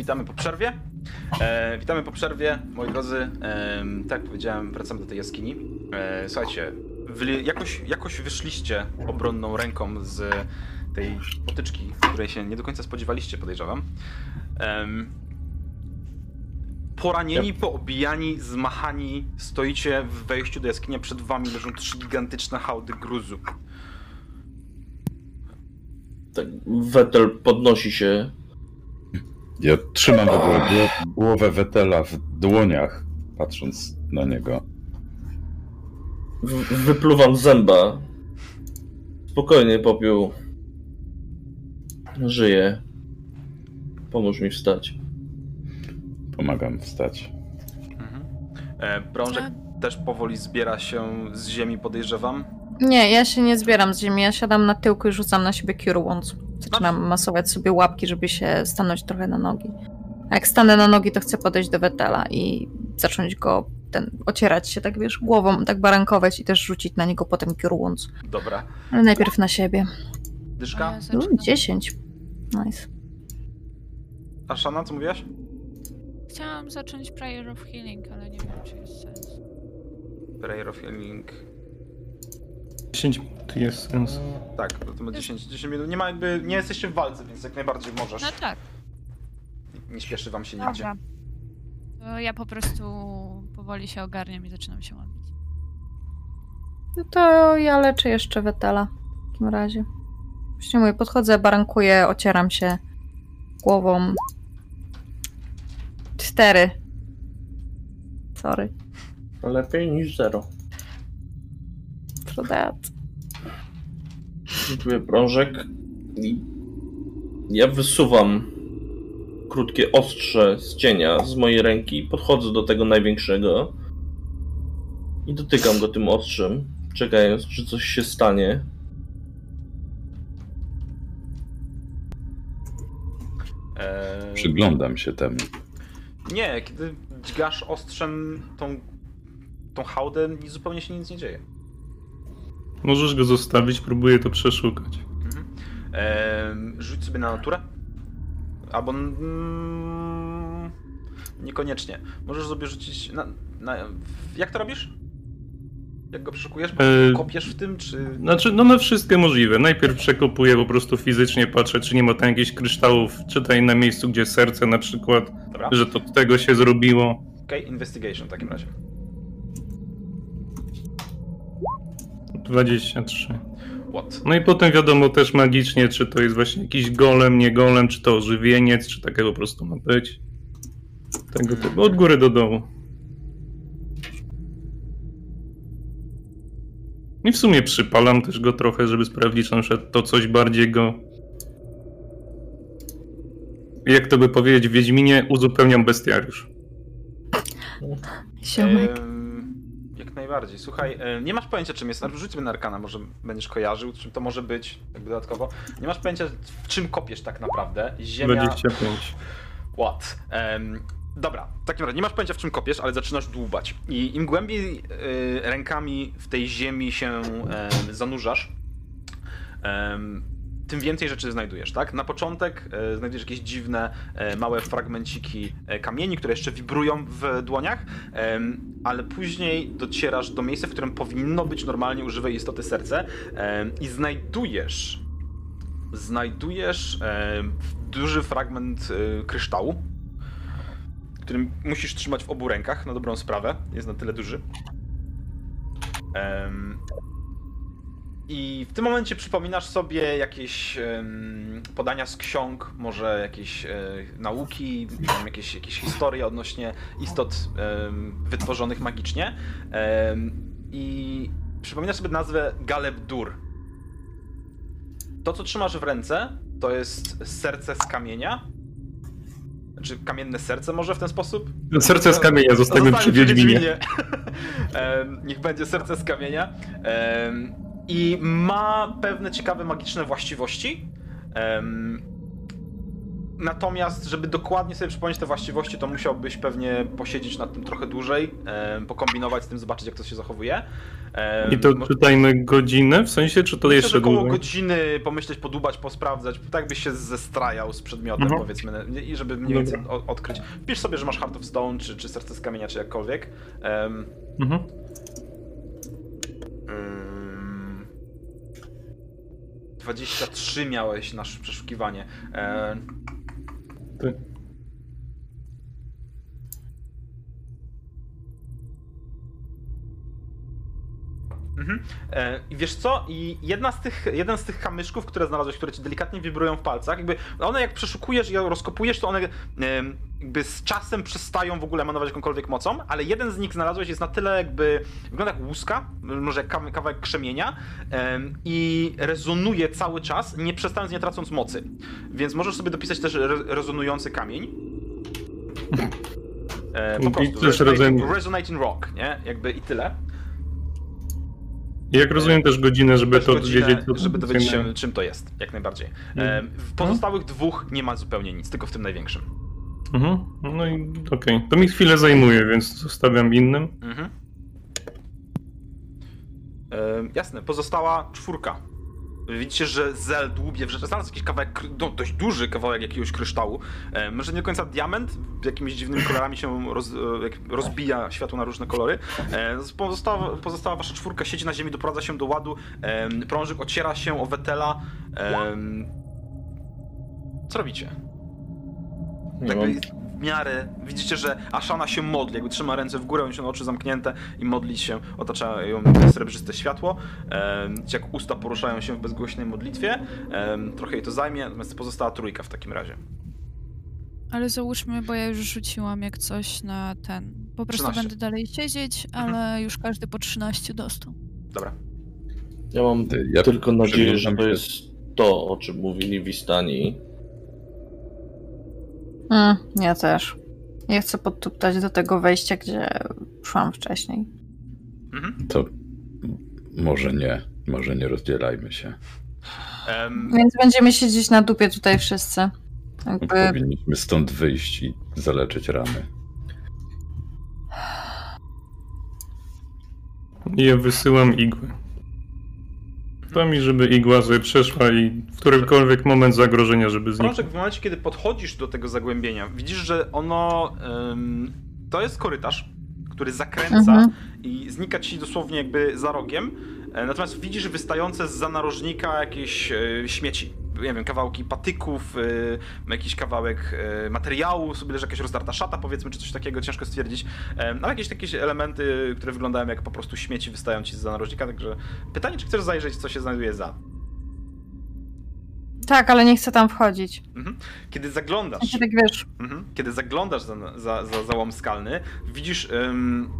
witamy po przerwie. E, witamy po przerwie, moi drodzy. E, tak jak powiedziałem, wracamy do tej jaskini. E, słuchajcie, wy, jakoś, jakoś wyszliście obronną ręką z tej potyczki, której się nie do końca spodziewaliście, podejrzewam. Em, poranieni, poobijani, zmachani, stoicie w wejściu do jaskini, przed wami leżą trzy gigantyczne hałdy gruzu. Tak, Wetel podnosi się. Ja trzymam w ogóle gło- głowę Wetela w dłoniach, patrząc na niego. W- wypluwam zęba. Spokojnie, popiół. Żyję. Pomóż mi wstać. Pomagam wstać. Mhm. E, Brążek też powoli zbiera się z ziemi, podejrzewam. Nie, ja się nie zbieram z ziemi, ja siadam na tyłku i rzucam na siebie Cure Wounds. Zaczynam masować sobie łapki, żeby się stanąć trochę na nogi. A jak stanę na nogi, to chcę podejść do Wetela i zacząć go ten, ocierać się, tak wiesz, głową, tak barankować i też rzucić na niego potem Cure Wounds. Dobra. Ale najpierw na siebie. Dyszka? A ja No, zaczynam. 10. Nice. A Szana, co mówiłaś? Chciałam zacząć Prayer of Healing, ale nie wiem, czy jest sens. Prayer of Healing. 10 minut jest sens. Tak, to, to ma 10, 10 minut. Nie ma jakby, nie jesteście w walce, więc jak najbardziej możesz. No tak, Nie śpieszy wam się nigdzie. dobra. To ja po prostu powoli się ogarniam i zaczynam się modlić. No to ja leczę jeszcze Wetela. W takim razie. Właśnie mówię, podchodzę, barankuję, ocieram się głową. Cztery. Sorry. Lepiej niż zero. For that. Rzutuję prążek. I ja wysuwam krótkie ostrze z cienia z mojej ręki. Podchodzę do tego największego. I dotykam go tym ostrzem, czekając, czy coś się stanie. Eee, Przyglądam się temu. Nie, kiedy dźgasz ostrzem tą, tą hałdę, zupełnie się nic nie dzieje. Możesz go zostawić, próbuję to przeszukać. Mhm. Eee, rzuć sobie na naturę. Albo... Mm, niekoniecznie. Możesz sobie rzucić na, na... Jak to robisz? Jak go przeszukujesz? Eee, Kopiesz w tym, czy... Znaczy, no na wszystkie możliwe. Najpierw przekopuję, po prostu fizycznie patrzę, czy nie ma tam jakichś kryształów, czy tutaj na miejscu, gdzie serce na przykład, Dobra. że to tego się zrobiło. Okej, investigation w takim razie. 23. What? No i potem wiadomo też magicznie, czy to jest właśnie jakiś golem, nie golem, czy to ożywieniec, czy takie po prostu ma być. Tego typu, od góry do dołu. I w sumie przypalam też go trochę, żeby sprawdzić, czy na przykład to coś bardziej go... Jak to by powiedzieć w Wiedźminie, uzupełniam bestiariusz. Ziomek. Najbardziej. Słuchaj, em, nie masz pojęcia czym jest. Rzuć sobie na arkana, może będziesz kojarzył, czym to może być, jakby dodatkowo. Nie masz pojęcia w czym kopiesz tak naprawdę. Ziemia... 25. What? Em, dobra, w takim razie nie masz pojęcia w czym kopiesz, ale zaczynasz dłubać. I im głębiej y, rękami w tej ziemi się em, zanurzasz, em, tym więcej rzeczy znajdujesz, tak? Na początek e, znajdziesz jakieś dziwne, e, małe fragmenciki e, kamieni, które jeszcze wibrują w dłoniach, ale później docierasz do miejsca, w którym powinno być normalnie używej istoty serce i znajdujesz znajdujesz duży fragment e, kryształu, który musisz trzymać w obu rękach, na dobrą sprawę. Jest na tyle duży. I w tym momencie przypominasz sobie jakieś podania z ksiąg, może jakieś e, nauki, jakieś, jakieś historie odnośnie istot wytworzonych magicznie. I przypominasz sobie nazwę Galeb-Dur. To, co trzymasz w ręce, to jest serce z kamienia. Czy kamienne serce może w ten sposób? Serce z kamienia zostawiam przy Wiedźminie. Niech będzie serce z kamienia. I ma pewne ciekawe magiczne właściwości. Em, Natomiast, żeby dokładnie sobie przypomnieć te właściwości, to musiałbyś pewnie posiedzieć nad tym trochę dłużej, e, pokombinować z tym, zobaczyć jak to się zachowuje. E, I to czytajmy godzinę, w sensie, czy to Myślę, jeszcze około dłużej? godziny pomyśleć, podubać, posprawdzać, tak byś się zestrajał z przedmiotem, Mhm. powiedzmy, i żeby mniej więcej odkryć. Pisz sobie, że masz Heart of Stone, czy, czy Serce z Kamienia, czy jakkolwiek. Em, Mhm. Ym, 23 miałeś na sz- przeszukiwanie. E. mhm. E, I wiesz co? I jedna z tych, jeden z tych kamyszków, które znalazłeś, które ci delikatnie wibrują w palcach, jakby one jak przeszukujesz i je rozkopujesz, to one jakby z czasem przestają w ogóle emanować jakąkolwiek mocą, ale jeden z nich znalazłeś jest na tyle jakby, wygląda jak łuska, może kawałek krzemienia em, i rezonuje cały czas, nie przestając, nie tracąc mocy. Więc możesz sobie dopisać też re rezonujący kamień. E, po prostu. Resonating, resonating rock, nie? Jakby i tyle. I jak rozumiem też godzinę, żeby to godzinę, wiedzieć, co żeby to dowiedzieć się, czym to jest, jak najbardziej. Mhm. W pozostałych dwóch nie ma zupełnie nic, tylko w tym największym. Mhm. No i okej. To mi chwilę zajmuje, więc zostawiam innym. Mhm. E, jasne, pozostała czwórka. Widzicie, że Zel dłubie w rzeczy. Znalazł jakiś kawałek, no, dość duży kawałek jakiegoś kryształu. E, może nie do końca diament, jakimiś dziwnymi kolorami się roz, e, rozbija światło na różne kolory. E, pozostała, pozostała wasza czwórka siedzi na ziemi, doprowadza się do ładu. E, prążyk ociera się o Wetela. E, co robicie? Nie Tak mam... miarę widzicie, że Ashana się modli, jakby trzyma ręce w górę, ma oczy zamknięte i modli się, otacza ją srebrzyste światło. Jak usta poruszają się w bezgłośnej modlitwie. Trochę jej to zajmie, natomiast pozostała trójka w takim razie. Ale załóżmy, bo ja już rzuciłam jak coś na ten. Po prostu 13. będę dalej siedzieć, Mhm. ale już każdy po 13 dostał. Dobra. Ja mam ja tylko nadzieję, że to jest to, o czym mówili Wistani. Mm, ja też. Nie chcę podtuptać do tego wejścia, gdzie szłam wcześniej. Mhm. To może nie, może nie rozdzielajmy się. Em, Więc będziemy siedzieć na dupie tutaj wszyscy. Jakby... Powinniśmy stąd wyjść i zaleczyć rany. I ja wysyłam igły. To mi, żeby igła sobie przeszła i w którymkolwiek moment zagrożenia, żeby zniknąć. Prążek, w momencie, kiedy podchodzisz do tego zagłębienia, widzisz, że ono. em, to jest korytarz, który zakręca Mhm. i znika ci dosłownie jakby za rogiem. E, Natomiast widzisz wystające z narożnika jakieś e, śmieci. Nie wiem, kawałki patyków, e, jakiś kawałek e, materiału, sobie leży jakaś rozdarta szata, powiedzmy, czy coś takiego, ciężko stwierdzić. E, ale jakieś takie elementy, które wyglądają jak po prostu śmieci, wystają ci z narożnika. Także pytanie, czy chcesz zajrzeć, co się znajduje za. Tak, ale nie chcę tam wchodzić. Mhm. Kiedy zaglądasz. Znaczy, tak wiesz, Mhm. Kiedy zaglądasz za, za, za załom skalny, widzisz ym,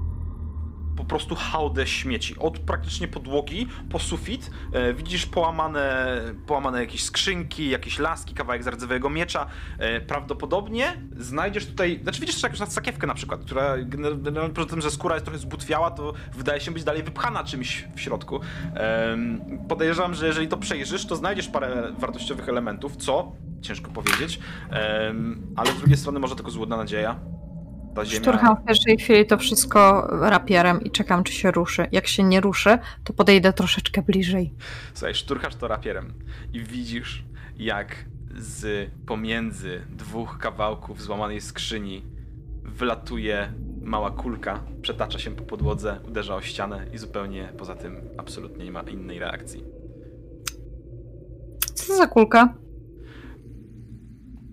po prostu hałdę śmieci. Od praktycznie podłogi po sufit e, widzisz połamane, połamane jakieś skrzynki, jakieś laski, kawałek zardzewego miecza. E, prawdopodobnie znajdziesz tutaj, znaczy widzisz jakąś sakiewkę na przykład, która generalnie poza tym, że skóra jest trochę zbutwiała, to wydaje się być dalej wypchana czymś w środku. Em, podejrzewam, że jeżeli to przejrzysz, to znajdziesz parę wartościowych elementów, co? Ciężko powiedzieć, ale z drugiej strony może tylko złudna nadzieja. Ta ziemia... szturcham w pierwszej chwili to wszystko rapierem i czekam, czy się ruszy. Jak się nie ruszy, to podejdę troszeczkę bliżej. Słuchaj, szturchasz to rapierem i widzisz, jak z pomiędzy dwóch kawałków złamanej skrzyni wylatuje mała kulka, przetacza się po podłodze, uderza o ścianę i zupełnie poza tym absolutnie nie ma innej reakcji. Co za kulka?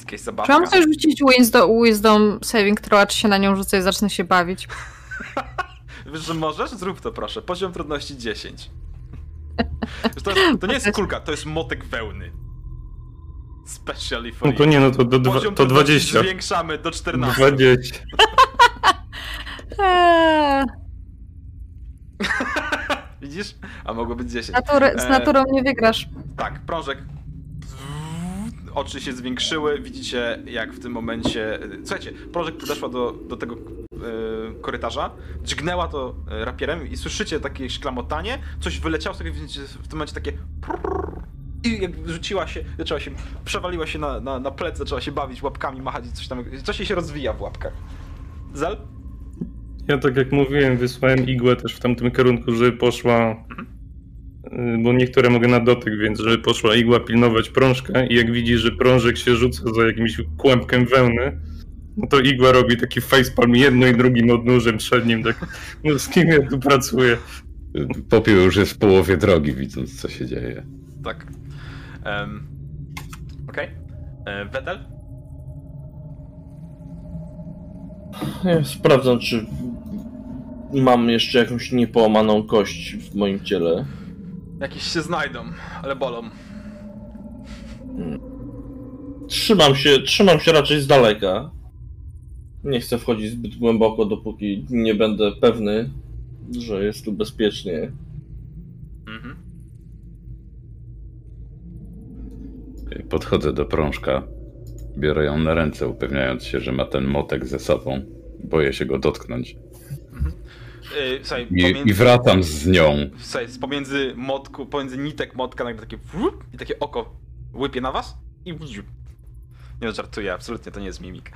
Jakaś Czy zabawka. mam coś rzucić wisdom, wisdom saving throw, czy się na nią rzucę i zacznę się bawić? Wiesz, że możesz? Zrób to proszę. Poziom trudności 10. Wiesz, to, to nie jest kulka, to jest motek wełny. Specially for No to nie, no to, do, dwa, Poziom to trudności 20. zwiększamy do 14. 20. Eee, Widzisz? A mogło być 10. natury, z E, naturą nie wygrasz. Tak, prążek. Oczy się zwiększyły, widzicie jak w tym momencie... Słuchajcie, prążek podeszła do, do tego e, korytarza, dźgnęła to e, rapierem i słyszycie takie szklamotanie, coś wyleciało z tego, widzicie w tym momencie takie I jak rzuciła się, zaczęła się, przewaliła się na, na, na plec, zaczęła się bawić łapkami, machać i coś tam, coś jej się rozwija w łapkach. Zel? Ja tak jak mówiłem, wysłałem igłę też w tamtym kierunku, żeby poszła. y, Bo niektóre mogę na dotyk, więc żeby poszła igła pilnować prążka i jak widzi, że prążek się rzuca za jakimś kłębkiem wełny, no to igła robi taki facepalm jedno i drugim odnóżem przednim, tak no z kim ja tu pracuję? Popiół już jest w połowie drogi, widząc co się dzieje. Tak. Um, Okej. E, Wetel? Ja sprawdzam, czy mam jeszcze jakąś niepołamaną kość w moim ciele. Jakieś się znajdą, ale bolą. Trzymam się, trzymam się raczej z daleka. Nie chcę wchodzić zbyt głęboko, dopóki nie będę pewny, że jest tu bezpiecznie. Mhm. Podchodzę do prążka, biorę ją na ręce, upewniając się, że ma ten motek ze sobą. Boję się go dotknąć. Yy, słuchaj, I, pomiędzy, i wracam z nią. słuchaj, z pomiędzy motku, pomiędzy nitek motka nagle takie wrup, i takie oko łypie na was i wziup. Nie żartuję, absolutnie to nie jest mimik.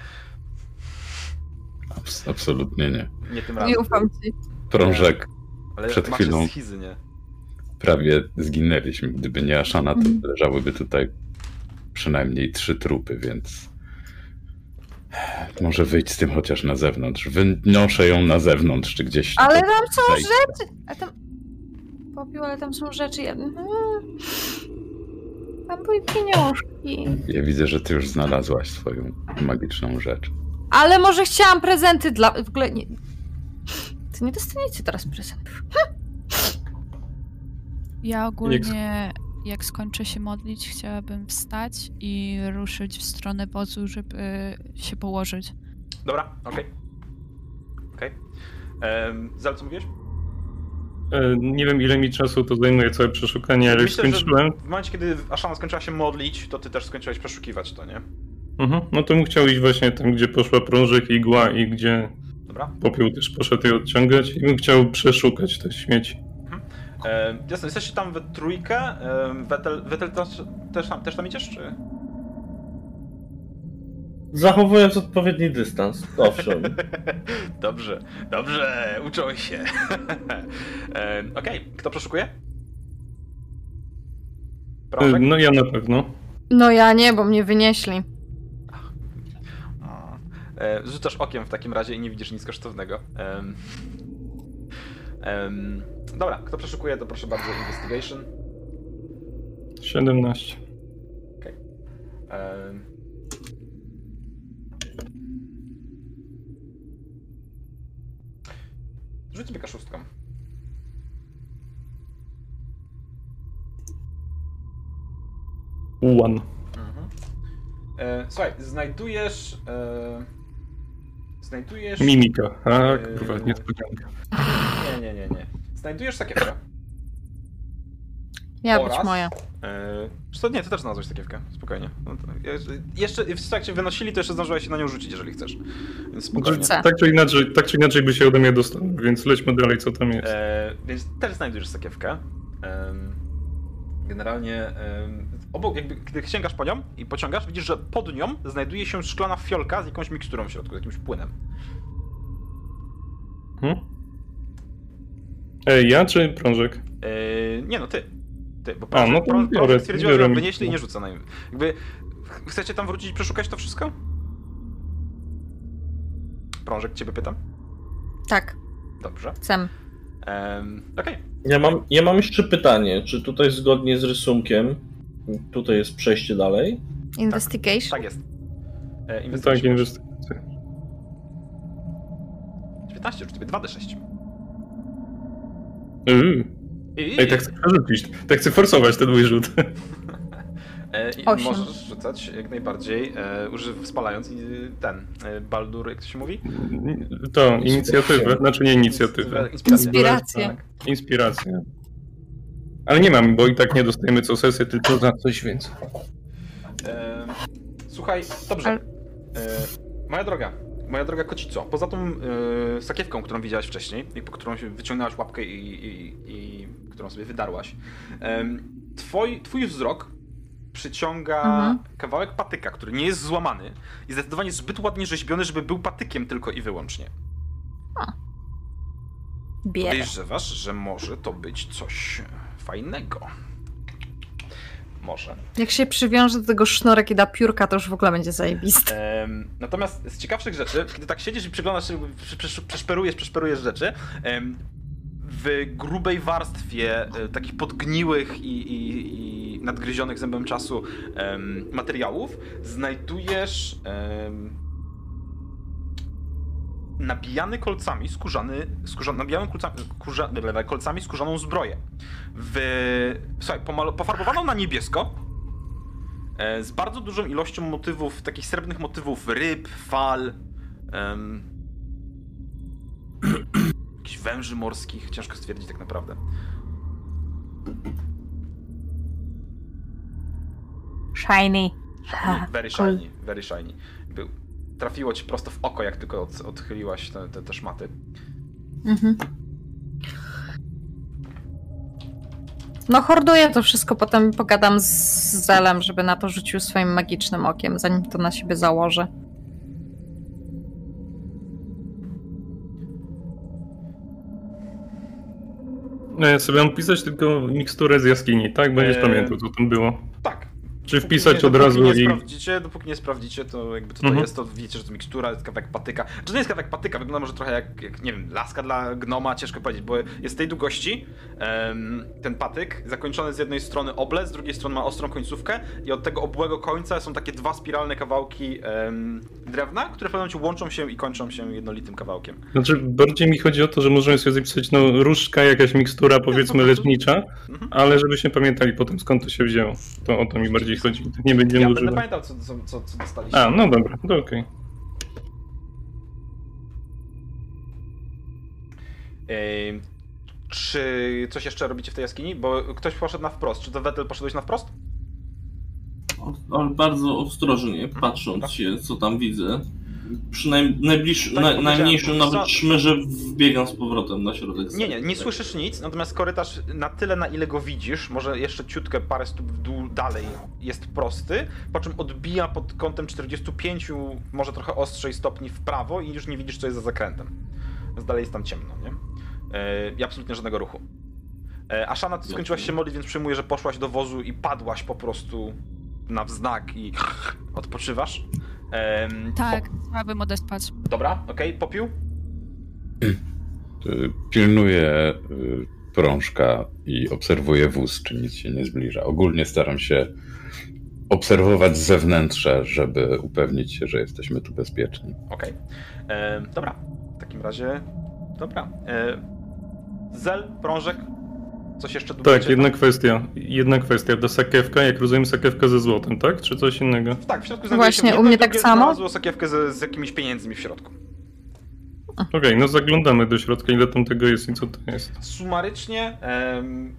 Abs- absolutnie nie. Nie tym razem. Nie ufam ci. Prążek, Ale przed chwilą. schizy, nie? prawie zginęliśmy. Gdyby nie Ashana, to Mhm. leżałyby tutaj przynajmniej trzy trupy, więc może wyjść z tym chociaż na zewnątrz. Wynoszę ją na zewnątrz, czy gdzieś. Ale tam są rzeczy! A tam... Popił, ale tam są rzeczy. Ja... Mm. Tam były pieniążki. Ja widzę, że ty już znalazłaś swoją magiczną rzecz. Ale może chciałam prezenty dla... W ogóle nie... Ty nie dostaniecie teraz prezentów. Ja ogólnie, jak skończę się modlić, chciałabym wstać i ruszyć w stronę wozu, żeby się położyć. Dobra, okej. Okej. Okay. Zal, co mówiłeś? E, Nie wiem ile mi czasu to zajmuje całe przeszukanie, ale już Myślę, że skończyłem. w momencie, kiedy Ashana skończyła się modlić, to ty też skończyłeś przeszukiwać to, nie? Mhm. No to bym chciał iść właśnie tam, gdzie poszła prążek, igła i gdzie Dobra. popiół też poszedł je odciągać i bym chciał przeszukać te śmieci. E, jasne, jesteście tam we trójkę. E, Wetel, Wetel też, też, tam, też tam idziesz, czy? Zachowując odpowiedni dystans, owszem. dobrze, dobrze, uczą się. e, Okej, kto przeszukuje? E, Proszę. No ja na pewno. No ja nie, bo mnie wynieśli. E, rzucasz okiem w takim razie i nie widzisz nic kosztownego. Em, em, dobra, kto przeszukuje, to proszę bardzo, investigation. 17. Em, Rzuć sobie kaszustką. One. Mhm. E, słuchaj, znajdujesz. E, znajdujesz. Mimika. A, kurwa, niespodzianka. Nie, nie, nie, nie. Znajdujesz sakiewkę. Miała Oraz- być moja. E, czy to nie, ty też znalazłeś sakiewkę. Spokojnie. No to, je- jeszcze w trakcie wynosili, to jeszcze zdążyłeś się na nią rzucić, jeżeli chcesz. Więc spokojnie. Rzucę. Tak czy inaczej, tak czy inaczej by się ode mnie dostał, więc lećmy dalej, co tam jest. E, więc też znajdujesz sakiewkę. Em, generalnie em, obok, jakby, gdy sięgasz po nią i pociągasz, widzisz, że pod nią znajduje się szklana fiolka z jakąś miksturą w środku, z jakimś płynem. Hmm? Ej, ja czy prążek? E, nie no, ty. Ty, bo A, no to prążek biorę- stwierdziła, biorę że wynieśli i nie rzuca na nim. Jakby, ch- chcecie tam wrócić i przeszukać to wszystko? Prążek, ciebie pytam. Tak, Dobrze. chcę. Em, Okej. Ja mam, ja mam jeszcze pytanie, czy tutaj zgodnie z rysunkiem, tutaj jest przejście dalej? Investigation? Tak jest. E, Tak, investigation. inwestycje. 19, rzuć sobie 2d6. Yy. I, Ej, tak chcę przerzucić. Tak chcę forsować ten mój rzut. e, i Osiem. możesz rzucać jak najbardziej, e, używ, spalając i ten, e, Baldur, jak to się mówi? To, inicjatywę. Znaczy nie inicjatywę. Inspirację. Inspirację. Tak. Inspirację. Ale nie mam, bo i tak nie dostajemy co sesję, tylko za coś więcej. E, słuchaj, dobrze. E, moja droga, moja droga kocico, poza tą e, sakiewką, którą widziałaś wcześniej i po którą wyciągnęłaś łapkę i, i, i którą sobie wydarłaś, em, twoi, twój wzrok przyciąga Mhm. kawałek patyka, który nie jest złamany i zdecydowanie zbyt ładnie rzeźbiony, żeby był patykiem tylko i wyłącznie. Bierę. Podejrzewasz, że może to być coś fajnego. Może. Jak się przywiąże do tego sznurek i da piórka, to już w ogóle będzie zajebiste. Natomiast z ciekawszych rzeczy, kiedy tak siedzisz i przyglądasz się, prze- prze- przeszperujesz, przeszperujesz rzeczy, em, w grubej warstwie e, takich podgniłych i, i, i nadgryzionych zębem czasu em, materiałów znajdujesz em, nabijany kolcami skórzany, skórza, nabijany kolcami, kurza, kolcami skórzaną zbroję. W, słuchaj, pomalo, pofarbowaną na niebiesko, e, z bardzo dużą ilością motywów, takich srebrnych motywów ryb, fal, em, jakichś węży morskich, ciężko stwierdzić tak naprawdę. Shiny. Ha, Very shiny, very shiny. Był, trafiło ci prosto w oko, jak tylko od, odchyliłaś te, te, te szmaty. Mhm. No horduję to wszystko, potem pogadam z Zelem, żeby na to rzucił swoim magicznym okiem, zanim to na siebie założę. No ja sobie mam pisać tylko miksturę z jaskini, tak? Będziesz Eee. pamiętał, co tam było. Tak. Czy wpisać od razu nie i... sprawdzicie, dopóki nie sprawdzicie, to jakby co to Mhm. jest, to wiecie, że to mikstura, jest kawałek patyka. Czy to nie jest kawałek patyka, wygląda może trochę jak, jak nie wiem, laska dla gnoma, ciężko powiedzieć, bo jest tej długości em, ten patyk, zakończony z jednej strony oble, z drugiej strony ma ostrą końcówkę i od tego obłego końca są takie dwa spiralne kawałki em, drewna, które w pewnym momencie łączą się i kończą się jednolitym kawałkiem. Znaczy, bardziej mi chodzi o to, że możemy sobie zapisać, no, różdżka, jakaś mikstura, powiedzmy, po prostu- lecznicza, Mhm. ale żebyśmy pamiętali potem, skąd to się wzięło. To o to mi bardziej chodzi. Tak nie będziemy Ja będę pamiętał, co, co, co, co dostaliście. A, no dobra, to okej. Ej, czy coś jeszcze robicie w tej jaskini? Bo ktoś poszedł na wprost. Czy to Wetel poszedłeś na wprost? Ale bardzo ostrożnie, patrząc się, co tam widzę. Przy naj, najbliższym, Tak, na, najmniejszym nawet szmyrze wbiegam z powrotem na środek Nie, nie, nie słyszysz nic, natomiast korytarz na tyle, na ile go widzisz, może jeszcze ciutkę parę stóp w dół dalej jest prosty, po czym odbija pod kątem 45, może trochę ostrzej stopni w prawo i już nie widzisz, co jest za zakrętem. Więc dalej jest tam ciemno, nie? E, I absolutnie żadnego ruchu. E, Ashana, ty skończyłaś się modlić, więc przyjmuję, że poszłaś do wozu i padłaś po prostu na wznak i odpoczywasz. Em, Tak, chciałabym odespać. Po, dobra, okej, popiół? Y, Pilnuję y, prążka i obserwuję wóz, czy nic się nie zbliża. Ogólnie staram się obserwować zewnętrze, żeby upewnić się, że jesteśmy tu bezpieczni. Okej. E, Dobra, w takim razie. Dobra. E, Zel, prążek. Coś jeszcze Tak, jedna kwestia. Jedna kwestia. Do sakiewka, jak rozumiem, sakiewka ze złotem, tak? Czy coś innego? Tak, w środku znajduje się Właśnie, jedno u mnie tak samo? znalazło sakiewkę z, z jakimiś pieniędzmi w środku. Okej, no zaglądamy do środka, ile tam tego jest i co to jest. Sumarycznie em,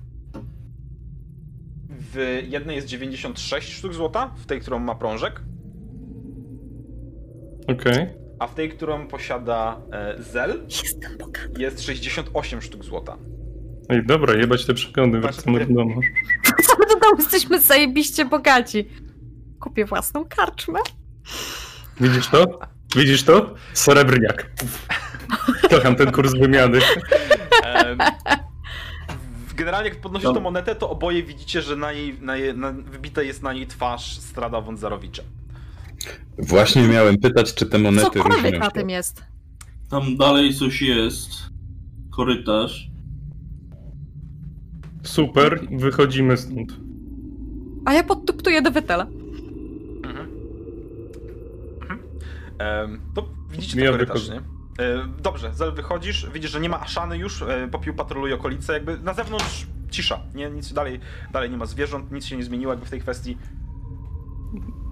w jednej jest 96 sztuk złota, w tej, którą ma prążek, Okej. a w tej, którą posiada e, Zel, Jestem jest 68 sztuk złota. Ej, dobra, jebać te Patrz, wracamy do domu. Co my do domu jesteśmy zajebiście bogaci. Kupię własną karczmę. Widzisz to? Widzisz to? Srebrniak. Kocham ten kurs wymiany. Generalnie jak podnosisz No. tą monetę, to oboje widzicie, że na jej, na jej, na, wybita jest na niej twarz Strada Wądzarowicza. Właśnie miałem pytać, czy te monety Cokolwiek różnią na się. tym jest. Tam dalej coś jest. Korytarz. Super, wychodzimy stąd. A ja podduktuję do Wetela. Mhm. Mhm. To widzicie Ja ten korytarz, nie? E, Dobrze, Zel wychodzisz, widzisz, że nie ma Aszany już, e, popiół patroluje okolice, jakby na zewnątrz cisza, nie, nic dalej, dalej nie ma zwierząt, nic się nie zmieniło jakby w tej kwestii.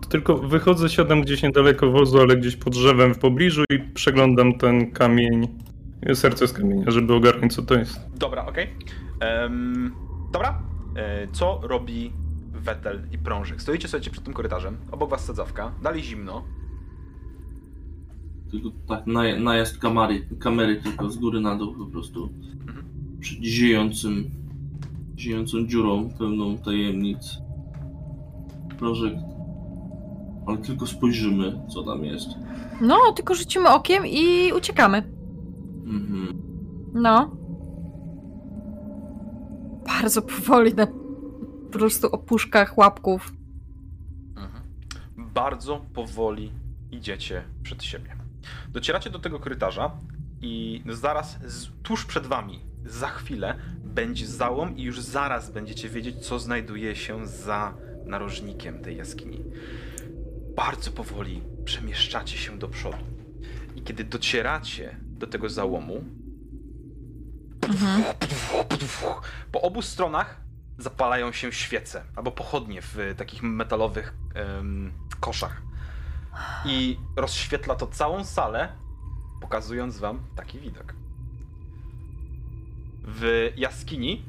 Tylko wychodzę, siadam gdzieś niedaleko wozu, ale gdzieś pod drzewem w pobliżu i przeglądam ten kamień, serce z kamienia, żeby ogarnąć co to jest. Dobra, okej. Em, Dobra, e, co robi Wetel i Prążek? Stoicie, słuchajcie, przed tym korytarzem, obok was sadzawka, dalej zimno, Tylko tak, naj, najazd kamery, kamery tylko z góry na dół po prostu. Mhm. Przed ziejącym, ziejącą dziurą pełną tajemnic. Proszę. Ale tylko spojrzymy, co tam jest. No, tylko rzucimy okiem i uciekamy. Mhm. No. Bardzo powoli na po prostu opuszkach łapków. Mhm. Bardzo powoli idziecie przed siebie. Docieracie do tego korytarza i zaraz tuż przed wami, za chwilę, będzie załom i już zaraz będziecie wiedzieć, co znajduje się za narożnikiem tej jaskini. Bardzo powoli przemieszczacie się do przodu. I kiedy docieracie do tego załomu, Mhm. po obu stronach zapalają się świece albo pochodnie w takich metalowych em, koszach. I rozświetla to całą salę, pokazując wam taki widok. W jaskini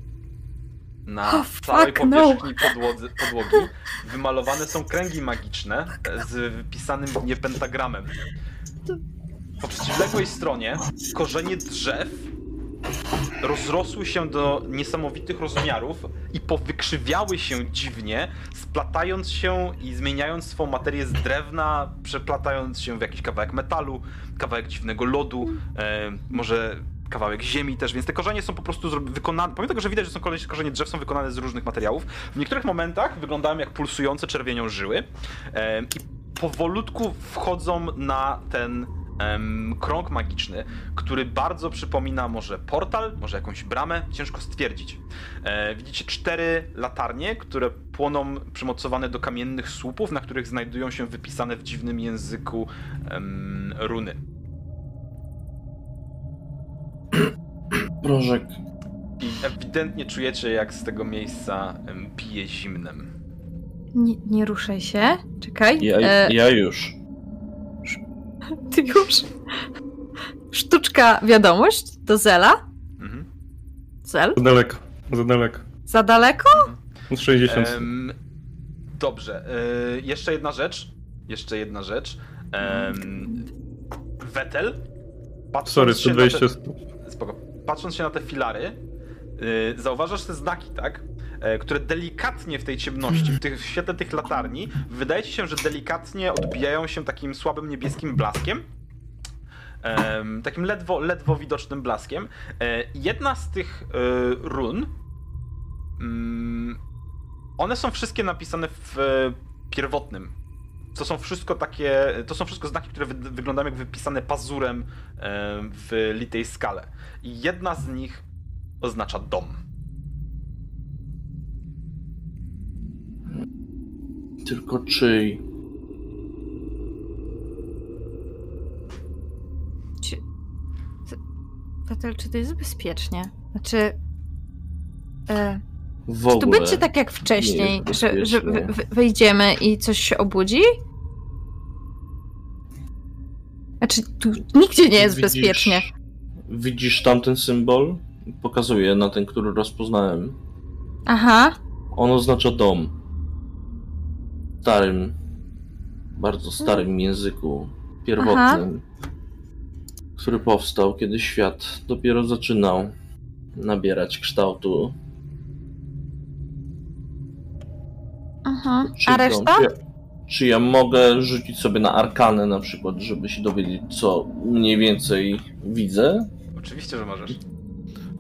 na Oh, całej no. powierzchni podłodzy, podłogi wymalowane są kręgi magiczne z wypisanym w nie pentagramem. Po przeciwległej stronie korzenie drzew rozrosły się do niesamowitych rozmiarów i powykrzywiały się dziwnie, splatając się i zmieniając swą materię z drewna, przeplatając się w jakiś kawałek metalu, kawałek dziwnego lodu, e, może kawałek ziemi też, więc te korzenie są po prostu wykonane, pomimo tego, że widać, że są korzenie- korzenie drzew są wykonane z różnych materiałów, w niektórych momentach wyglądają jak pulsujące czerwienią żyły e, i powolutku wchodzą na ten krąg magiczny, który bardzo przypomina może portal, może jakąś bramę, ciężko stwierdzić. E, widzicie cztery latarnie, które płoną przymocowane do kamiennych słupów, na których znajdują się wypisane w dziwnym języku runy. Prożek. I ewidentnie czujecie, jak z tego miejsca em, pije zimnem. Nie, nie ruszaj się. Czekaj. Ja, E, ja już. Ty już. Sztuczka wiadomość do Zela. Mhm. Zel? Za daleko, za daleko. Za daleko? 60. Em, dobrze. E, jeszcze jedna rzecz. Jeszcze jedna rzecz. Um, Vettel. patrząc Sorry, się na te- 120. Spoko. Patrząc się na te filary, yy, zauważasz te znaki, tak? E, które delikatnie w tej ciemności, w, tych, w świetle tych latarni, wydaje ci się, że delikatnie odbijają się takim słabym niebieskim blaskiem. Em, takim ledwo, ledwo widocznym blaskiem. E, jedna z tych e, run, mm, one są wszystkie napisane w pierwotnym. To są wszystko takie, to są wszystko znaki, które wy, wyglądają jak wypisane pazurem w litej skale. I jedna z nich oznacza dom. Tylko czyj? Czy... Tatel, czy to jest bezpiecznie? Znaczy... E, W czy tu ogóle. będzie tak jak wcześniej, że, że wejdziemy i coś się obudzi? Znaczy, tu nigdzie nie jest Widzisz- bezpiecznie. Widzisz tamten symbol? Pokazuję na ten, który rozpoznałem. Aha. On oznacza dom. W starym, bardzo starym języku pierwotnym, który powstał, kiedy świat dopiero zaczynał nabierać kształtu. Aha. Czy A reszta? Czy, czy ja mogę rzucić sobie na arkanę na przykład, żeby się dowiedzieć, co mniej więcej widzę? Oczywiście, że możesz.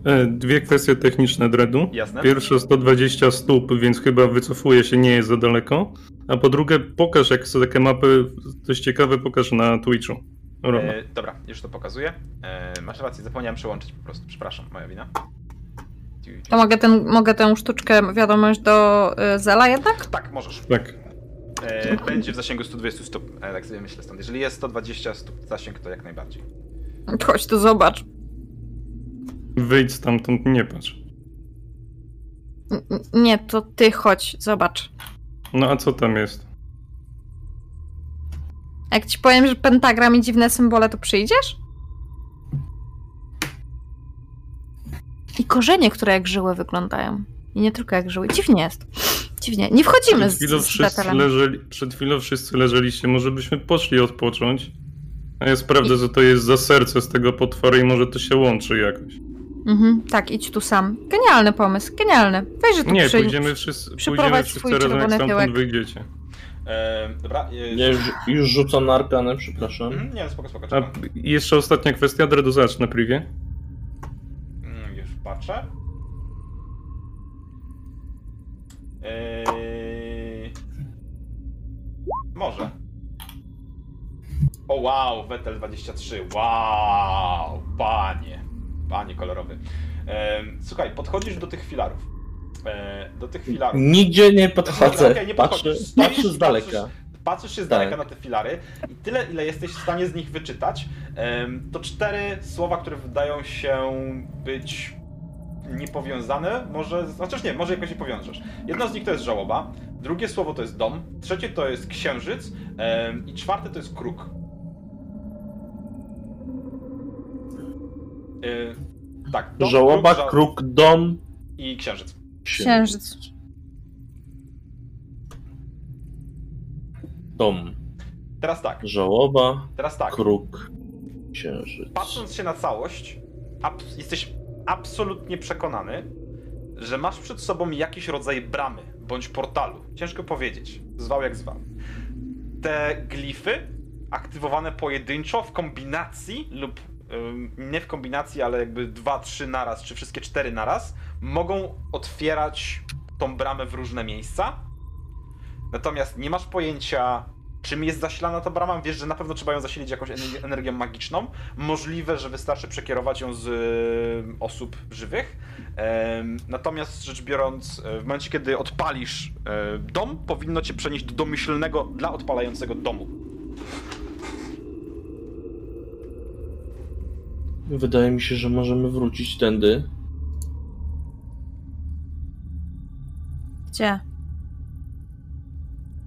E, Dwie kwestie techniczne dreadu. Jasne? Pierwsze 120 stóp, więc chyba wycofuje się, nie jest za daleko. A po drugie, pokaż, jak są takie mapy, dość ciekawe, pokaż na Twitchu. E, dobra, już to pokazuję. E, masz rację, zapomniałem przełączyć po prostu. Przepraszam, moja wina. To mogę, ten, mogę tę sztuczkę wiadomość do y, Zela jednak? Tak, możesz. Tak. E, będzie w zasięgu 120 stóp, e, tak sobie myślę stąd. Jeżeli jest 120 stóp zasięg, to jak najbardziej. Chodź tu zobacz. Wyjdź stamtąd, nie patrz. N- Nie, to ty chodź, zobacz. No a co tam jest? Jak ci powiem, że pentagram i dziwne symbole, to przyjdziesz? I korzenie, które jak żyły wyglądają. I nie tylko jak żyły. Dziwnie jest. Dziwnie. Nie wchodzimy Przed z, chwilą, z wszyscy Betelem. leżeli, przed chwilą wszyscy leżeliście, może byśmy poszli odpocząć? A ja sprawdzę, że to jest za serce z tego potworu i może to się łączy jakoś. Mhm, tak, idź tu sam. Genialny pomysł, genialny. Weź, że tu Nie, przy... pójdziemy wszyscy, pójdziemy przyprowadź wszyscy swój razem, jak czerwony stamtąd tyłek. wyjdziecie. E, dobra. E, Ja już, już rzucam na arkanę, przepraszam. mhm, nie, spoko, spoko. A czekam. jeszcze ostatnia kwestia, Dredu zacz na privie. Mm, już patrzę. Eee... Może. O wow, Vettel 23. Wow, panie. Panie kolorowy. Em, słuchaj, podchodzisz do tych filarów. E, do tych filarów. Nigdzie nie Dobra, podchodzę. okej, nie patrzę. Stoisz, patrzę z daleka. Patrzysz, patrzysz się z Tak. daleka na te filary i tyle, ile jesteś w stanie z nich wyczytać, em, to cztery słowa, które wydają się być niepowiązane, może, chociaż nie, może jakoś nie powiążesz. Jedno z nich to jest żałoba, drugie słowo to jest dom, trzecie to jest księżyc em, i czwarte to jest kruk. Y, tak, dom, Żałoba, ża- kruk, dom, i księżyc. Księżyc. Dom. Teraz tak, Żałoba, teraz tak. kruk, księżyc. patrząc się na całość, abs- jesteś absolutnie przekonany, że masz przed sobą jakiś rodzaj bramy bądź portalu. Ciężko powiedzieć. Zwał jak zwał. Te glify aktywowane pojedynczo w kombinacji lub nie w kombinacji, ale jakby dwa, trzy naraz, czy wszystkie cztery naraz, mogą otwierać tą bramę w różne miejsca. Natomiast nie masz pojęcia, czym jest zasilana ta brama. Wiesz, że na pewno trzeba ją zasilić jakąś ener- energią magiczną. Możliwe, że wystarczy przekierować ją z y, osób żywych. Natomiast rzecz biorąc, e, w momencie, kiedy odpalisz e, dom, powinno cię przenieść do domyślnego dla odpalającego domu. Wydaje mi się, że możemy wrócić tędy. Gdzie?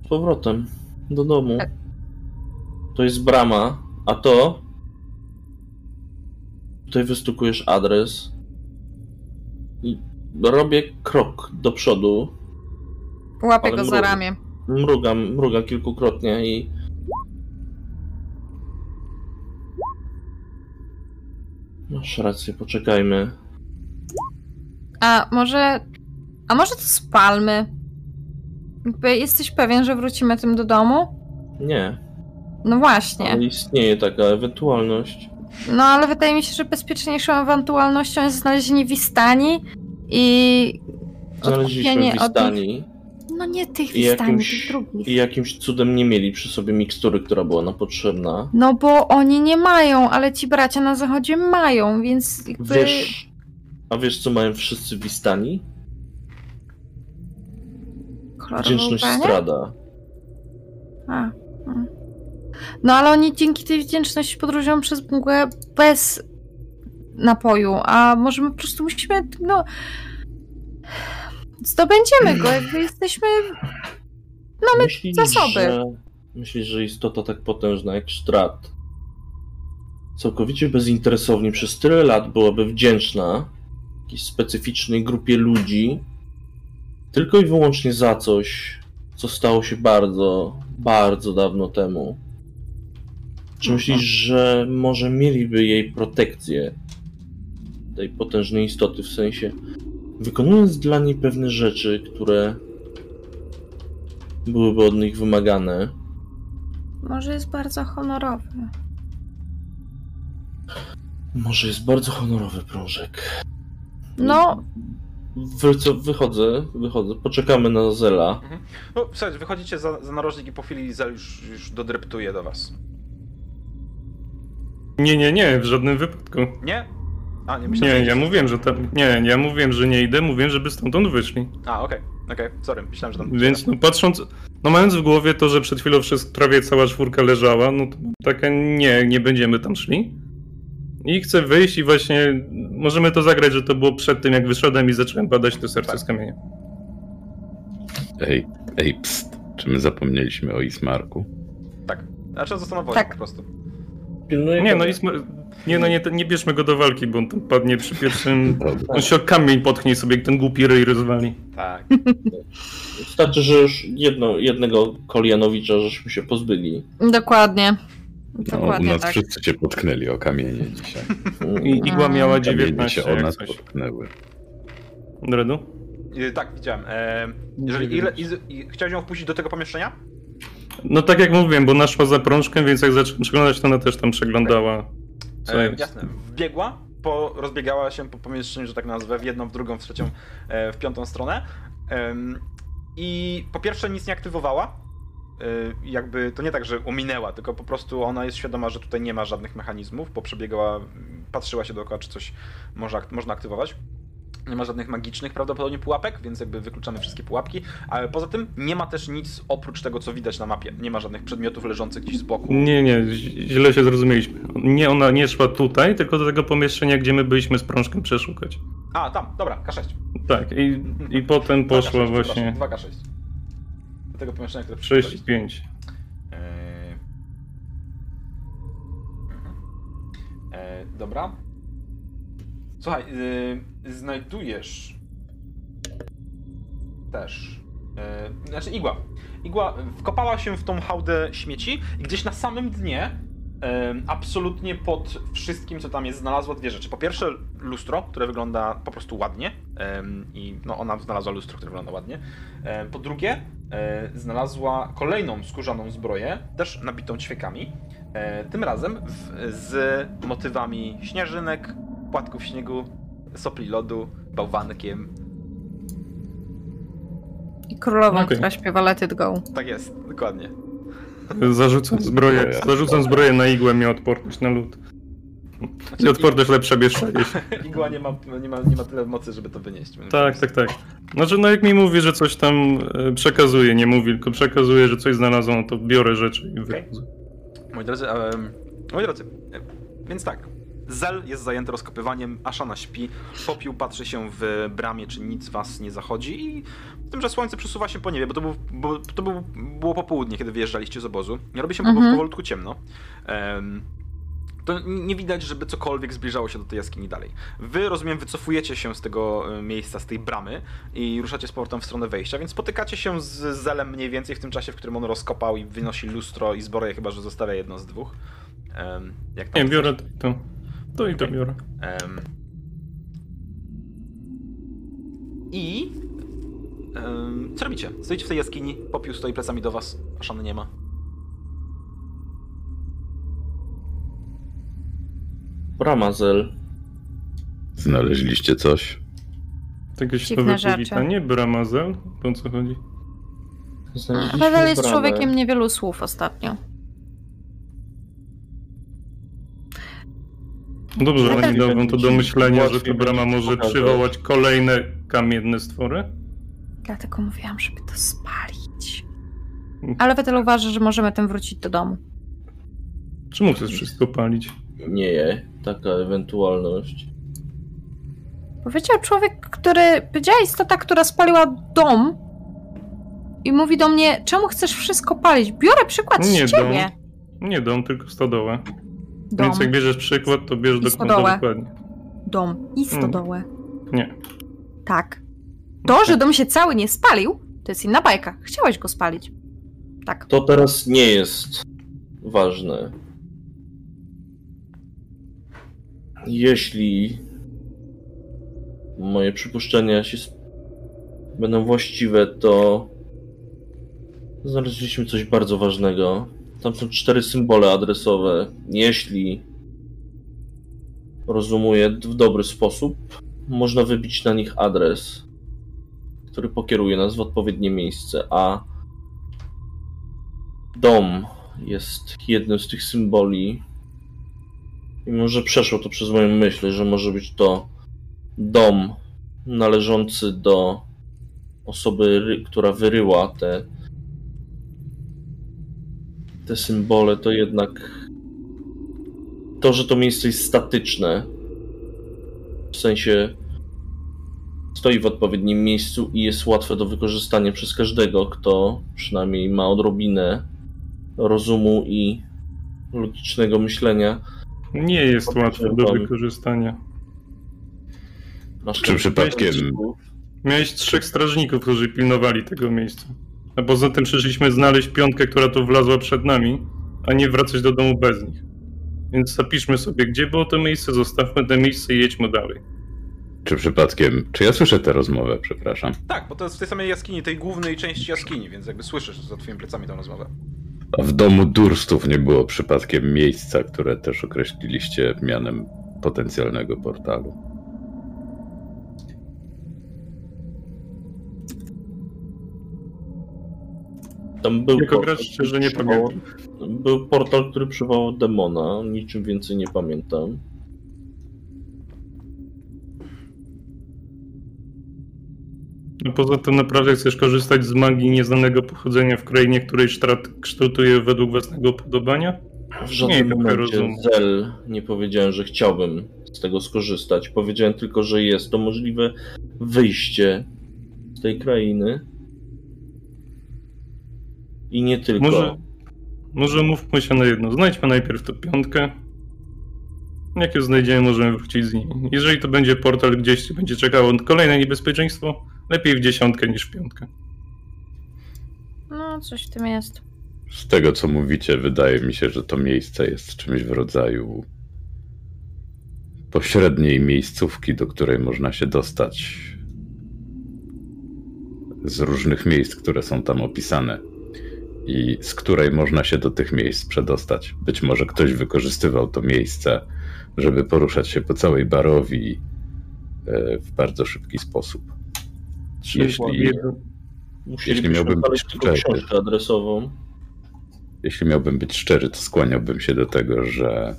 Z powrotem. Do domu. Tak. To jest brama, a to. Tutaj wystukujesz adres. I robię krok do przodu. Łapię go za ramię. Mrugam, mrugam kilkukrotnie i. Masz rację, poczekajmy. A może. A może to spalmy? Jakby jesteś pewien, że wrócimy tym do domu? Nie, No właśnie. ale istnieje taka ewentualność. No ale wydaje mi się, że bezpieczniejszą ewentualnością jest znalezienie Wistani i. Znaleźliśmy odkupienie od Wistani No nie tych i jakimś, tych drugich. i jakimś cudem nie mieli przy sobie mikstury, która była nam potrzebna. No bo oni nie mają, ale ci bracia na zachodzie mają, więc jakby. Wiesz, a wiesz co mają wszyscy Wistani? kolorowe Wdzięczność strada. A. No ale oni dzięki tej wdzięczności podróżują przez mgłę bez napoju, a może my po prostu musimy, no... Zdobędziemy go, jakby jesteśmy... Mamy myślisz, zasoby. Że, myślisz, że istota tak potężna jak Strat całkowicie bezinteresownie przez tyle lat byłaby wdzięczna jakiejś specyficznej grupie ludzi tylko i wyłącznie za coś, co stało się bardzo, bardzo dawno temu. Czy myślisz, że może mieliby jej protekcję tej potężnej istoty, w sensie wykonując dla niej pewne rzeczy, które byłyby od nich wymagane. Może jest bardzo honorowy. Może jest bardzo honorowy prążek. No, Wy, co, wychodzę, wychodzę. Poczekamy na Zela. No, słuchajcie, wychodzicie za, za narożnik i po chwili Zel już, już dodreptuje do was. Nie, nie, nie, w żadnym wypadku. Nie? A, nie Nie, myślałem, że ja mówiłem, że tam. Nie, ja mówiłem, że nie idę, mówiłem, żeby stamtąd wyszli. A, okej, okej, sorry, myślałem, że tam... Więc no patrząc, no mając w głowie to, że przed chwilą wszystko, prawie cała czwórka leżała, no to taka nie, nie będziemy tam szli. I chcę wyjść i właśnie możemy to zagrać, że to było przed tym, jak wyszedłem i zacząłem badać to serce Tak. z kamienia. Ej, ej, pst. Czy my zapomnieliśmy o Ismarku? Tak. Znaczy na Tak. po prostu. Pilnuję Nie, go. no i sma- nie, no nie, nie bierzmy go do walki, bo on tam padnie przy pierwszym... On się o kamień potknie i sobie ten głupi ryj rozwali. Tak. Wystarczy, że już jedno, jednego Kolianowicza żeśmy się pozbyli. dokładnie. No, u Dokładnie nas tak. wszyscy się potknęli o kamienie dzisiaj. I igła miała Kamienie 19, się o nas coś. potknęły. Dredu? I, tak, widziałem. E, jeżeli ile, i, i, chciałeś ją wpuścić do tego pomieszczenia? No tak jak mówiłem, bo naszła za prążkę, więc jak zacząłem przeglądać, to ona też tam przeglądała. E, jasne. Wbiegła, po, rozbiegała się po pomieszczeniu, że tak nazwę, w jedną, w drugą, w trzecią, e, w piątą stronę. Em, I po pierwsze nic nie aktywowała. E, jakby to nie tak, że ominęła, tylko po prostu ona jest świadoma, że tutaj nie ma żadnych mechanizmów, bo przebiegała, patrzyła się dookoła, czy coś może, można aktywować. Nie ma żadnych magicznych prawdopodobnie pułapek, więc jakby wykluczamy wszystkie pułapki, ale poza tym nie ma też nic oprócz tego, co widać na mapie. Nie ma żadnych przedmiotów leżących gdzieś z boku. Nie, nie, źle się zrozumieliśmy. Nie, ona nie szła tutaj, tylko do tego pomieszczenia, gdzie my byliśmy z prążkiem przeszukać. A, tam, dobra, K6. Tak, i, i potem 2K6, poszła właśnie przepraszam, 2K6. Do tego pomieszczenia, które 6 i 5. Eee... mhm. Eee, dobra. Słuchaj, yy, znajdujesz też. Yy, znaczy igła. Igła wkopała się w tą hałdę śmieci i gdzieś na samym dnie, em, absolutnie pod wszystkim, co tam jest, znalazła dwie rzeczy. Po pierwsze, lustro, które wygląda po prostu ładnie. em, I no, ona znalazła lustro, które wygląda ładnie. Em, Po drugie, e, znalazła kolejną skórzaną zbroję, też nabitą ćwiekami. Tym razem w, z motywami śnieżynek, płatków śniegu, sopli lodu, bałwankiem. I królową, Okej. która śpiewa Let It Go. Tak jest, dokładnie. Zarzucam zbroję, zarzucam zbroję na igłę, miał odporność na lód. I odporność lepsza się. Igła nie ma, nie, ma, nie ma tyle mocy, żeby to wynieść. Tak, tak, tak. Znaczy, no jak mi mówi, że coś tam e, przekazuje, nie mówi, tylko przekazuje, że coś znalazło, no to biorę rzeczy i wychodzę. Moi drodzy, em, moi drodzy, e, więc tak. Zel jest zajęty rozkopywaniem, Ashana śpi, Popiół patrzy się w bramie, czy nic was nie zachodzi i tym, że słońce przesuwa się po niebie, bo to, był, bo to był, było popołudnie, kiedy wyjeżdżaliście z obozu. Nie robi się Mhm. powolutku ciemno. Em, to nie widać, żeby cokolwiek zbliżało się do tej jaskini dalej. Wy, rozumiem, wycofujecie się z tego e, miejsca, z tej bramy i ruszacie z powrotem w stronę wejścia, więc spotykacie się z Zelem mniej więcej w tym czasie, w którym on rozkopał i wynosi lustro i zbroję, chyba że zostawia jedno z dwóch. Jak tam Nie, biorę to to. To i to biorę. Em, I... em, co robicie? Stoicie w tej jaskini, popiół stoi plecami do was, a Szany nie ma. Bramazel. Znaleźliście coś? Jakieś Dziwne nowe rzeczy. powitanie, bramazel? O co chodzi? Znaleźliśmy Paweł jest bramę. człowiekiem niewielu słów ostatnio. Dobrze, ale nie dał wam to do myślenia, że ta brama może przywołać kolejne kamienne stwory? Dlatego mówiłam, żeby to spalić. Ale Wetel uważa, że możemy tym wrócić do domu. Czemu chcesz wszystko palić? Nie, je, taka ewentualność. Powiedział człowiek, który. Powiedziała istota, która spaliła dom. I mówi do mnie, czemu chcesz wszystko palić? Biorę przykład Nie z ciebie. Nie dom, tylko stodołę. Dom, Więc jak bierzesz przykład, to bierz do, dokładnie. dom i stodołę. Nie. Tak. To, że dom się cały nie spalił, to jest inna bajka. Chciałeś go spalić. Tak. To teraz nie jest ważne. Jeśli moje przypuszczenia się sp- będą właściwe, to znaleźliśmy coś bardzo ważnego. Tam są cztery symbole adresowe. Jeśli rozumuję w dobry sposób, można wybić na nich adres, który pokieruje nas w odpowiednie miejsce, a dom jest jednym z tych symboli. I może przeszło to przez moją myśl, że może być to dom należący do osoby, która wyryła te, te symbole, to jednak to, że to miejsce jest statyczne, w sensie stoi w odpowiednim miejscu i jest łatwe do wykorzystania przez każdego, kto przynajmniej ma odrobinę rozumu i logicznego myślenia. Nie jest łatwe do wykorzystania. Masz Czy przypadkiem- Miałeś trzech strażników, którzy pilnowali tego miejsca. A poza tym przyszliśmy znaleźć piątkę, która tu wlazła przed nami, a nie wracać do domu bez nich. Więc zapiszmy sobie, gdzie było to miejsce, zostawmy to miejsce i jedźmy dalej. Czy przypadkiem. Czy ja słyszę tę rozmowę, przepraszam? Tak, bo to jest w tej samej jaskini, tej głównej części jaskini, więc jakby słyszysz za twoimi plecami tę rozmowę. A w domu Durstów nie było przypadkiem miejsca, które też określiliście mianem potencjalnego portalu. Tam był portal, szczerze nie który przywołał- pamiętam. Był portal, który przywołał demona, niczym więcej nie pamiętam. A poza tym naprawdę chcesz korzystać z magii nieznanego pochodzenia w krainie, której sztrat kształtuje według własnego upodobania? W żadnym Nie, momencie. Zel nie powiedziałem, że chciałbym z tego skorzystać. Powiedziałem tylko, że jest to możliwe wyjście z tej krainy. I nie tylko. Może, może mówmy się na jedno. Znajdźmy najpierw tę piątkę. Jak ją znajdziemy, możemy wrócić z niej. Jeżeli to będzie portal gdzieś, gdzie będzie czekało kolejne niebezpieczeństwo, lepiej w dziesiątkę niż w piątkę. No, coś w tym jest. Z tego, co mówicie, wydaje mi się, że to miejsce jest czymś w rodzaju pośredniej miejscówki, do której można się dostać z różnych miejsc, które są tam opisane i z której można się do tych miejsc przedostać. Być może ktoś wykorzystywał to miejsce, żeby poruszać się po całej Barowi e, w bardzo szybki sposób. Jeśli, Jedno- Musielibyśmy miałbym być szczery. książkę adresową. Jeśli miałbym być szczery, to skłaniałbym się do tego, że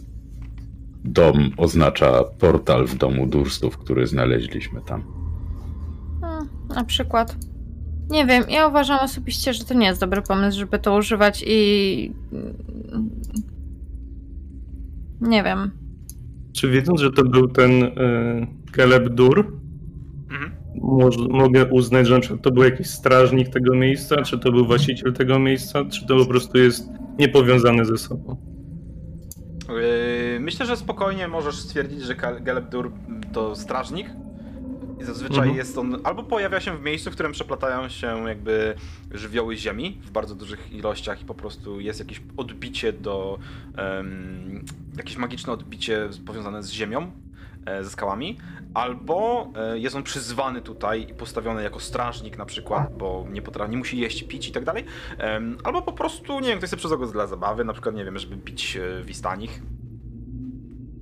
dom oznacza portal w domu Durstów, który znaleźliśmy tam. Hmm, na przykład. Nie wiem, ja uważam osobiście, że to nie jest dobry pomysł, żeby to używać i. Nie wiem. Czy wiedząc, że to był ten y, Caleb Dur, Mhm. moż- mogę uznać, że na przykład to był jakiś strażnik tego miejsca, czy to był właściciel tego miejsca, czy to po prostu jest niepowiązane ze sobą? Yy, Myślę, że spokojnie możesz stwierdzić, że Kal- Gelebdur to strażnik. I zazwyczaj Mhm. jest on albo pojawia się w miejscu, w którym przeplatają się jakby żywioły ziemi w bardzo dużych ilościach i po prostu jest jakieś odbicie do. em, jakieś magiczne odbicie powiązane z ziemią, e, ze skałami, albo e, jest on przyzwany tutaj i postawiony jako strażnik na przykład, bo nie potrafi, nie musi jeść, pić i tak dalej, albo po prostu, nie wiem, ktoś sobie przyzwał go dla zabawy, na przykład, nie wiem, żeby pić e, wistanich.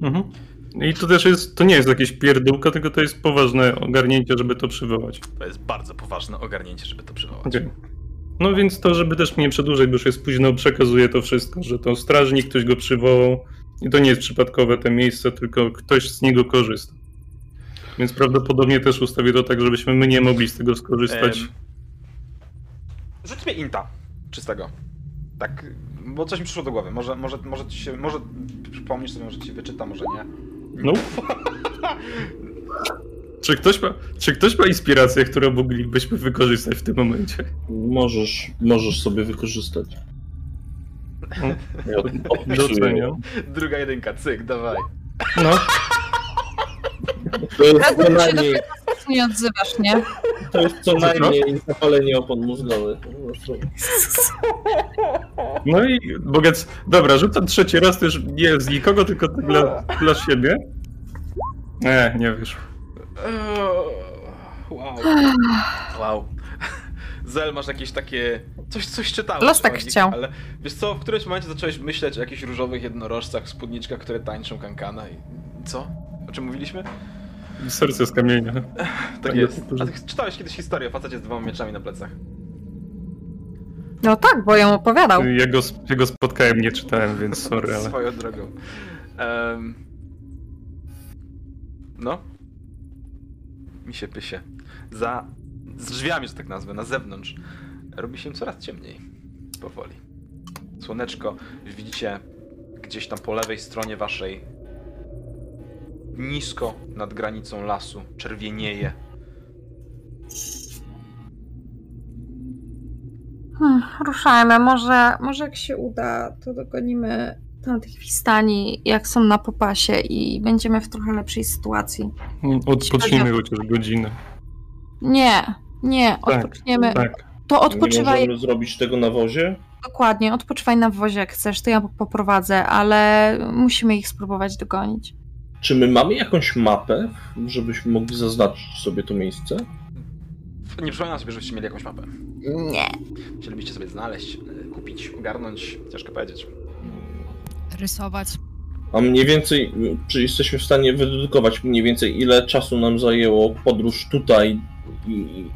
Mhm. I to też jest, to nie jest jakieś pierdółka, tylko to jest poważne ogarnięcie, żeby to przywołać. To jest bardzo poważne ogarnięcie, żeby to przywołać. Okej. No więc to, żeby też mnie przedłużać, bo już jest późno, przekazuję to wszystko, że to strażnik, ktoś go przywołał i to nie jest przypadkowe te miejsce, tylko ktoś z niego korzysta. Więc prawdopodobnie też ustawię to tak, żebyśmy my nie mogli z tego skorzystać. Em, Rzuć mnie inta czystego. Tak, bo coś mi przyszło do głowy. Może, może, może ci się, może przypomnisz sobie, może ci się wyczyta, może nie. No. Czy ktoś, ma, czy ktoś ma inspirację, którą moglibyśmy wykorzystać w tym momencie? Możesz, możesz sobie wykorzystać. Ja. Doceniam. Druga jedynka, cyk, dawaj. No, To jest co się Nie odzywasz, nie? to jest co najmniej zapalenie opon mózgowych. no i bogec. Dobra, rzucam trzeci raz też nie z nikogo, tylko tak dla, dla siebie. Nie, nie wiesz. Wow. Wow. Zel, masz jakieś takie... Coś, coś czytałeś. Los tak chciał. Ale wiesz co, w którymś momencie zacząłeś myśleć o jakichś różowych jednorożcach, spódniczkach, które tańczą kankana i... Co? O czym mówiliśmy? Serce z kamienia. Tak Tak, jest. A ty czytałeś kiedyś historię o facecie z dwoma mieczami na plecach. No tak, bo ją opowiadał. Ja go, ja go spotkałem, nie czytałem, więc sorry, ale. Swoją drogą. Em, No. Mi się pysie. Za... Z drzwiami, że tak nazwę, na zewnątrz. Robi się coraz ciemniej. Powoli. Słoneczko, widzicie gdzieś tam po lewej stronie waszej nisko nad granicą lasu czerwienieje. Hmm, ruszajmy, może, może jak się uda, to dogonimy tamtych wistani, jak są na popasie i będziemy w trochę lepszej sytuacji. Odpocznijmy chociaż godzinę. Nie, nie, odpoczniemy. Tak. To Nie odpoczywaj, możemy zrobić tego na wozie? dokładnie, odpoczywaj na wozie jak chcesz, to ja poprowadzę, ale musimy ich spróbować dogonić. Czy my mamy jakąś mapę, żebyśmy mogli zaznaczyć sobie to miejsce? Nie przypominam sobie, żebyście mieli jakąś mapę. Nie. Chcielibyście sobie znaleźć kupić, ogarnąć? Ciężko powiedzieć. Rysować. A mniej więcej, czy jesteśmy w stanie wydedukować mniej więcej ile czasu nam zajęło podróż tutaj? I, i,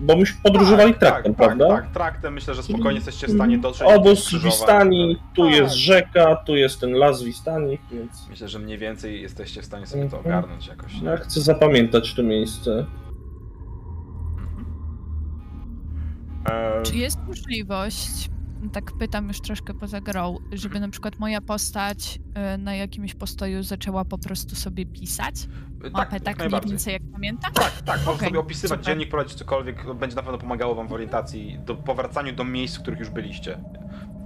bo myśmy podróżowali tak, traktem, tak, prawda? Tak, tak, traktem. Myślę, że spokojnie jesteście w stanie dotrzeć. Obóz skrzyżować. Wistani, tu Tak. jest rzeka, tu jest ten las Wistani, więc Myślę, że mniej więcej jesteście w stanie sobie to Mhm. ogarnąć jakoś. ja chcę zapamiętać to miejsce. Eee, Czy jest możliwość, tak pytam już troszkę poza grą, żeby na przykład moja postać y, na jakimś postoju zaczęła po prostu sobie pisać? tak, Mapę jak tak mniej najbardziej. więcej jak pamięta? Tak, tak, Okej, sobie opisywać super. dziennik, prowadzić cokolwiek, będzie na pewno pomagało wam w orientacji, do powracaniu do miejsc, w których już byliście.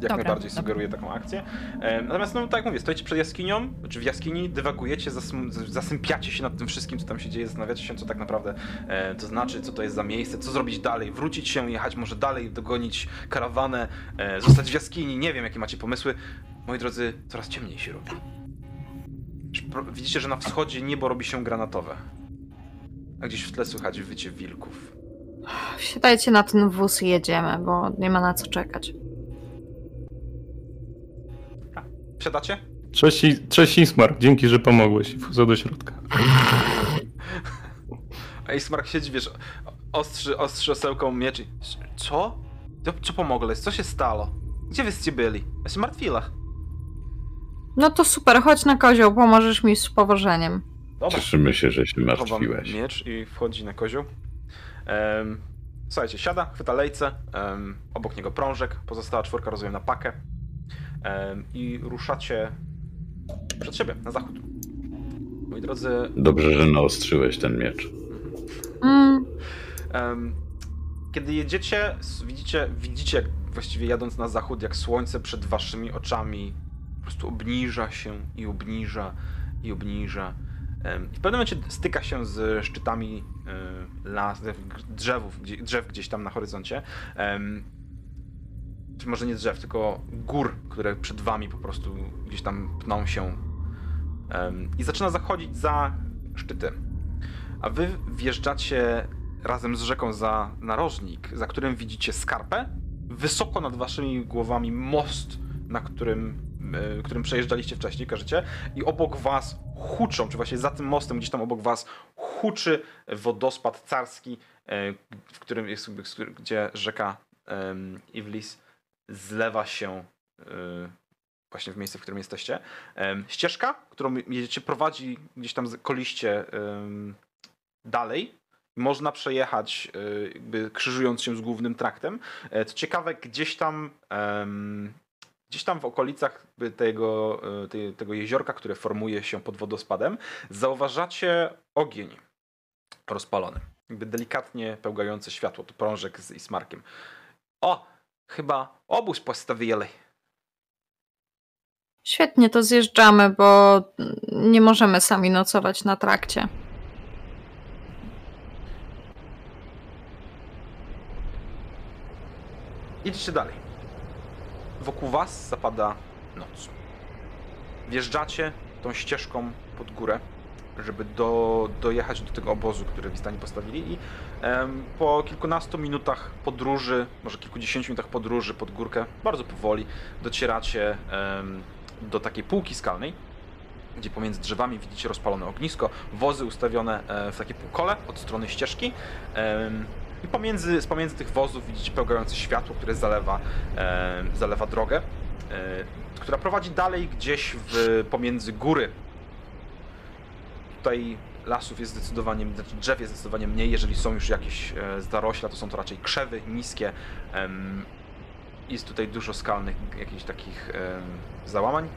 Jak Dobra, najbardziej dobra. sugeruję taką akcję. E, Natomiast, no tak jak mówię, stoicie przed jaskinią, czy w jaskini, dywagujecie, zasypiacie się nad tym wszystkim, co tam się dzieje, zastanawiacie się, co tak naprawdę e, to znaczy, co to jest za miejsce, co zrobić dalej, wrócić się, jechać może dalej, dogonić karawanę, e, zostać w jaskini, nie wiem, jakie macie pomysły. Moi drodzy, coraz ciemniej się robi. Widzicie, że na wschodzie niebo robi się granatowe. A gdzieś w tle słychać wycie wilków. Wsiadajcie na ten wóz i jedziemy, bo nie ma na co czekać. Wsiadacie? Cześć, I- cześć Ismar, dzięki, że pomogłeś. Wchodzę do środka. A Ismark siedzi, wiesz, ostrzy, ostrzy osełką miecz i... Co? Co, co pomogłeś? Co się stało? Gdzie wyście byli? Ja się martwiła. No to super, chodź na kozioł, pomożesz mi z powożeniem. Dobra. Cieszymy się, że się Chowam martwiłeś. miecz i wchodzi na kozioł. Em, słuchajcie, siada, chwyta lejce, em, obok niego prążek, pozostała czwórka rozumiem na pakę i ruszacie przed siebie, na zachód. Moi drodzy, Dobrze, że naostrzyłeś ten miecz. Mm, Kiedy jedziecie, widzicie, widzicie jak właściwie jadąc na zachód, jak słońce przed waszymi oczami po prostu obniża się i obniża i obniża. I w pewnym momencie styka się z szczytami y, las, drzewów, drzew gdzieś tam na horyzoncie. Czy może nie drzew, tylko gór, które przed wami po prostu gdzieś tam pną się. I zaczyna zachodzić za szczyty. A wy wjeżdżacie razem z rzeką za narożnik, za którym widzicie skarpę. Wysoko nad waszymi głowami most, na którym, e, którym przejeżdżaliście wcześniej, kojarzycie? I obok was huczą, czy właśnie za tym mostem, gdzieś tam obok was huczy wodospad carski, e, w którym jest, gdzie rzeka Iwlis zlewa się e, właśnie w miejsce, w którym jesteście. Ścieżka, którą jedziecie, prowadzi gdzieś tam koliście dalej. Można przejechać, y, jakby krzyżując się z głównym traktem. E, Co ciekawe, gdzieś tam, gdzieś tam w okolicach tego, y, tej- tego jeziorka, które formuje się pod wodospadem, zauważacie ogień rozpalony. Jakby delikatnie pełgające światło. To prążek z Ismarkiem. O, chyba obóz postawili. świetnie, to zjeżdżamy, bo nie możemy sami nocować na trakcie. Idźcie dalej. Wokół was zapada noc. Wjeżdżacie tą ścieżką pod górę, żeby do, dojechać do tego obozu, który Wistani postawili i po kilkunastu minutach podróży, może kilkudziesięciu minutach podróży pod górkę, bardzo powoli, docieracie do takiej półki skalnej, gdzie pomiędzy drzewami widzicie rozpalone ognisko, wozy ustawione e, w takie półkole od strony ścieżki. i pomiędzy, z pomiędzy tych wozów widzicie pełgające światło, które zalewa, zalewa drogę, e, która prowadzi dalej gdzieś w, pomiędzy góry. Tutaj lasów jest zdecydowanie, znaczy drzew jest zdecydowanie mniej, jeżeli są już jakieś e, zarośla, to są to raczej krzewy niskie. jest tutaj dużo skalnych, jakichś takich załamań.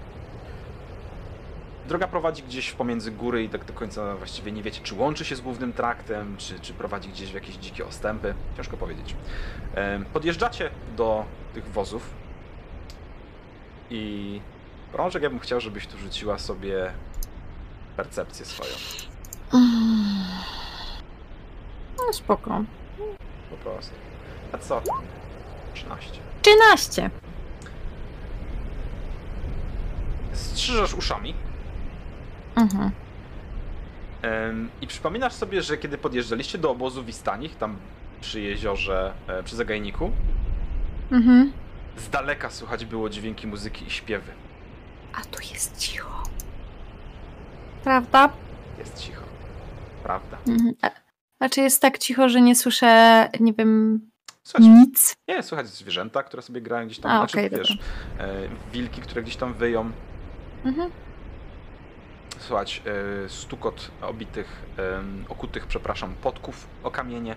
Droga prowadzi gdzieś pomiędzy góry i tak do końca właściwie nie wiecie, czy łączy się z głównym traktem, czy, czy prowadzi gdzieś w jakieś dzikie ostępy. Ciężko powiedzieć. Podjeżdżacie do tych wozów i Rążek, ja bym chciał, żebyś tu rzuciła sobie percepcję swoją. No spoko. Po prostu. A co? 13. 13. Strzyżasz uszami Mhm. em, i przypominasz sobie, że kiedy podjeżdżaliście do obozu Wistanich, tam przy jeziorze, e, przy zagajniku, Mhm. Z daleka słychać było dźwięki muzyki i śpiewy. A tu jest cicho. Prawda? Jest cicho. Prawda. Mhm. A- Znaczy jest tak cicho, że nie słyszę, nie wiem, nic. nie, słychać zwierzęta, które sobie grają gdzieś tam. A, znaczy, okej, wiesz, e, wilki, które gdzieś tam wyją. Mhm. Słuchać e, stukot obitych, okutych, przepraszam, potków o kamienie.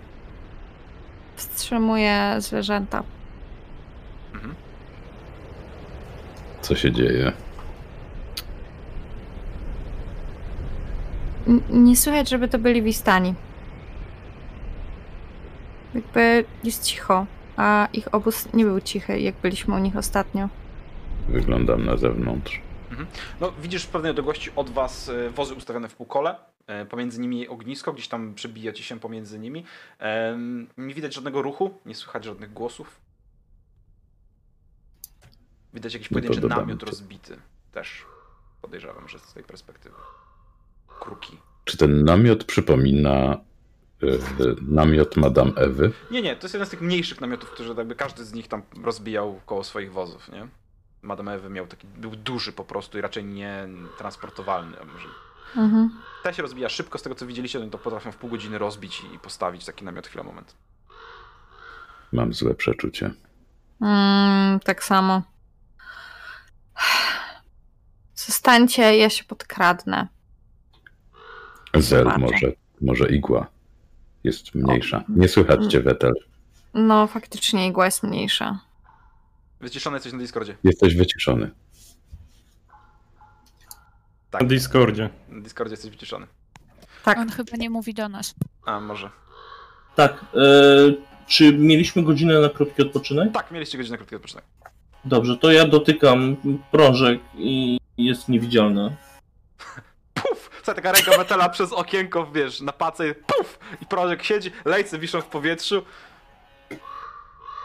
Wstrzymuję zwierzęta. Mhm. Co się dzieje? Nie słychać, żeby to byli wistani. Jakby jest cicho, a ich obóz nie był cichy, jak byliśmy u nich ostatnio. Wyglądam na zewnątrz. No, widzisz w pewnej odległości od was e, wozy ustawione w półkole. e, Pomiędzy nimi ognisko, gdzieś tam przebija ci się pomiędzy nimi. Nie widać żadnego ruchu, nie słychać żadnych głosów. Widać jakiś pojedynczy namiot rozbity. Też podejrzewam, że z tej perspektywy. Kruki. Czy ten namiot przypomina y, y, namiot Madame Ewy? Nie, nie, to jest jeden z tych mniejszych namiotów, które jakby każdy z nich tam rozbijał koło swoich wozów, nie? Madame Ewy miał taki, był duży po prostu i raczej nie transportowalny. a Może Mhm. Ta się rozbija szybko, z tego co widzieliście, oni to potrafią w pół godziny rozbić i postawić taki namiot chwilę moment. Mam złe przeczucie. Mm, tak samo. Zostańcie, ja się podkradnę. Zel Zobaczę. może, może igła jest mniejsza. Nie słychać cię, Wetel. No, faktycznie igła jest mniejsza. Wyciszone jesteś na Discordzie. Jesteś wyciszony. Tak. Na Discordzie. Na Discordzie jesteś wyciszony. Tak. On chyba nie mówi do nas. A, może. Tak, e, czy mieliśmy godzinę na krótki odpoczynek? Tak, mieliście godzinę krótkiego odpoczynek. Dobrze, to ja dotykam prążek i jest niewidzialna. Taka ręka metala przez okienko, wiesz, na pace, puf! I prążek siedzi, lejce wiszą w powietrzu.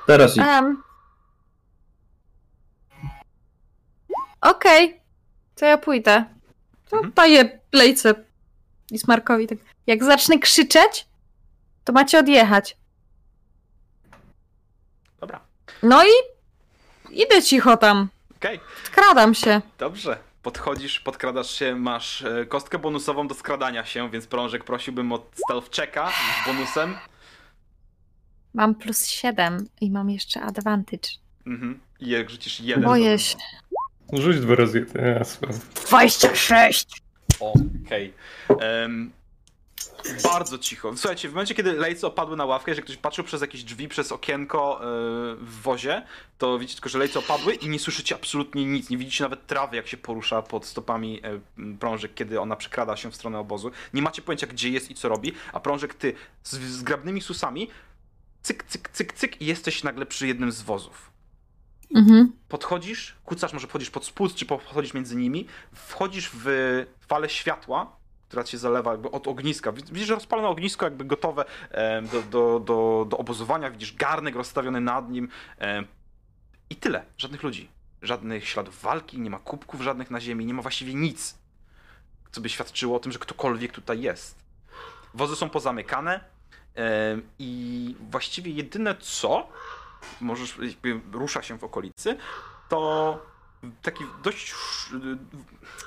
Teraz idź. Em. Okej, to ja pójdę. To Mhm. daję lejce i Smarkowi tak. Jak zacznę krzyczeć, to macie odjechać. Dobra, No i idę cicho tam. okej, Skradam się. dobrze. Podchodzisz, podkradasz się, masz e, kostkę bonusową do skradania się, więc prążek prosiłbym o stealth checka z bonusem. Mam plus 7 i mam jeszcze advantage. Mhm. I jak rzucisz jeden... Boję się. Rzuć dwa razy te hasła. 26! Okej. Em, Bardzo cicho. Słuchajcie, w momencie, kiedy lejce opadły na ławkę, jeżeli ktoś patrzył przez jakieś drzwi, przez okienko e, w wozie, to widzicie tylko, że lejce opadły i nie słyszycie absolutnie nic. Nie widzicie nawet trawy, jak się porusza pod stopami m, prążek, kiedy ona przekrada się w stronę obozu. Nie macie pojęcia, gdzie jest i co robi, a prążek ty z zgrabnymi susami cyk, cyk, cyk, cyk i jesteś nagle przy jednym z wozów Mhm. podchodzisz, kucasz, może wchodzisz pod spust, czy podchodzisz między nimi, wchodzisz w falę światła, która cię zalewa jakby od ogniska. Wid- Widzisz, rozpalone ognisko jakby gotowe do, do, do, do obozowania, widzisz garnek rozstawiony nad nim i tyle. Żadnych ludzi. Żadnych śladów walki, nie ma kubków żadnych na ziemi, nie ma właściwie nic, co by świadczyło o tym, że ktokolwiek tutaj jest. Wozy są pozamykane i właściwie jedyne co możesz, jakby rusza się w okolicy, to taki dość,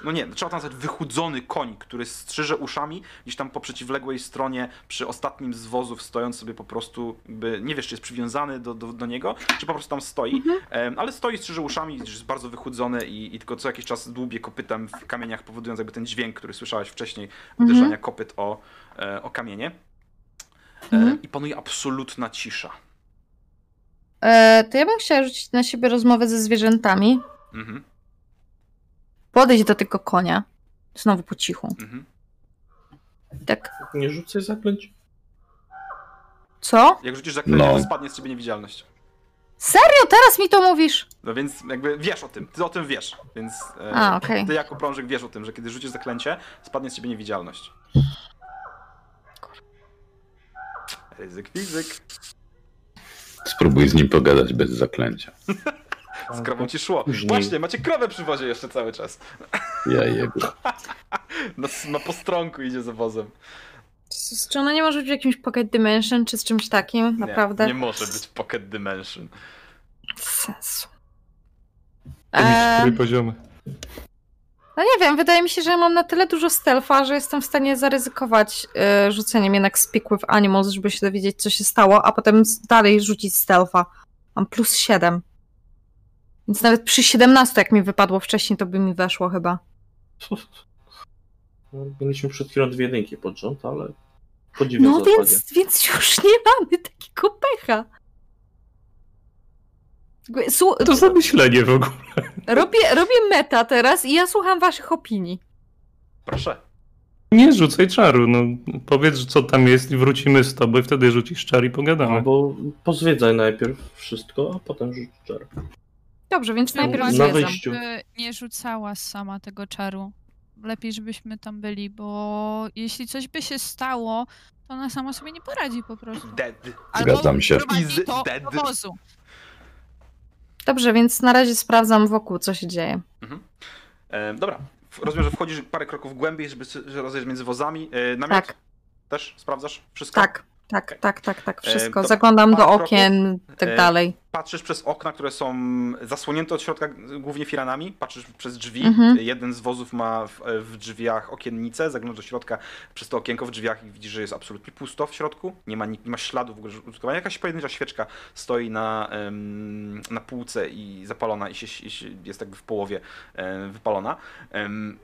no nie, trzeba to nazwać wychudzony koń, który strzyże uszami, gdzieś tam po przeciwległej stronie przy ostatnim z wozów stojąc sobie po prostu, jakby, nie wiesz, czy jest przywiązany do, do, do niego, czy po prostu tam stoi, Em, ale stoi, strzyże uszami, jest bardzo wychudzony i, i tylko co jakiś czas dłubie kopytem w kamieniach, powodując jakby ten dźwięk, który słyszałeś wcześniej, uderzania kopyt o, e, o kamienie. E, Mhm. I panuje absolutna cisza. E, to ja bym chciała rzucić na siebie rozmowę ze zwierzętami. Mhm, Podejść do tego konia. Znowu po cichu. mhm. Tak. Nie rzucaj zaklęć. Co? Jak rzucisz zaklęcie, No. to spadnie z ciebie niewidzialność. Serio? Teraz mi to mówisz? No więc jakby wiesz o tym, ty o tym wiesz, więc e, A, okej. ty jako prążek wiesz o tym, że kiedy rzucisz zaklęcie, spadnie z ciebie niewidzialność. Ryzyk fizyk. Spróbuj z nim pogadać bez zaklęcia. Z krową ci szło. Później. Właśnie, macie krowę przy wozie jeszcze cały czas. Ja jego. Na, na postronku idzie za wozem. Z- Czy ona nie może być w jakimś Pocket Dimension, czy z czymś takim? Naprawdę? Nie, nie może być Pocket Dimension. Bez sensu. Eee, Który poziomy. no nie wiem, wydaje mi się, że ja mam na tyle dużo stealtha, że jestem w stanie zaryzykować e, rzuceniem jednak Speak with Animals, żeby się dowiedzieć, co się stało, a potem dalej rzucić stealtha. Mam plus 7. Więc nawet przy 17, jak mi wypadło wcześniej, to by mi weszło chyba. No, Mieliśmy przed chwilą dwie jedynki pod rząd, ale podziwiam No zasadzie. więc, więc już nie mamy takiego pecha. To zamyślenie w ogóle. robię, robię meta teraz i ja słucham waszych opinii. Proszę. Nie rzucaj czaru, no powiedz, co tam jest i wrócimy z tobą i wtedy rzucisz czar i pogadamy. Albo pozwiedzaj najpierw wszystko, a potem rzuć czar. Dobrze, więc No, najpierw na wyjściu. Żeby nie rzucała sama tego czaru. Lepiej, żebyśmy tam byli, bo jeśli coś by się stało, to ona sama sobie nie poradzi po prostu. Dead. Zgadzam się. prowadzi to dead. do wozu. Dobrze, więc na razie sprawdzam wokół, co się dzieje. E, dobra. W- Rozumiem, że wchodzisz parę kroków głębiej, żeby s- że rozejrzeć między wozami. E, namiot Tak. też sprawdzasz wszystko? Tak, tak, tak, tak, tak, wszystko. E, to Zaglądam do parę kroków. okien i tak dalej. Patrzysz przez okna, które są zasłonięte od środka głównie firanami, patrzysz przez drzwi. Mhm. Jeden z wozów ma w, w drzwiach okiennicę, zaglądasz do środka przez to okienko w drzwiach i widzisz, że jest absolutnie pusto w środku. Nie ma, ni- nie ma śladów w ogóle użytkowania. Jakaś pojedyncza świeczka stoi na, na półce i zapalona i się, i się, jest jakby w połowie wypalona.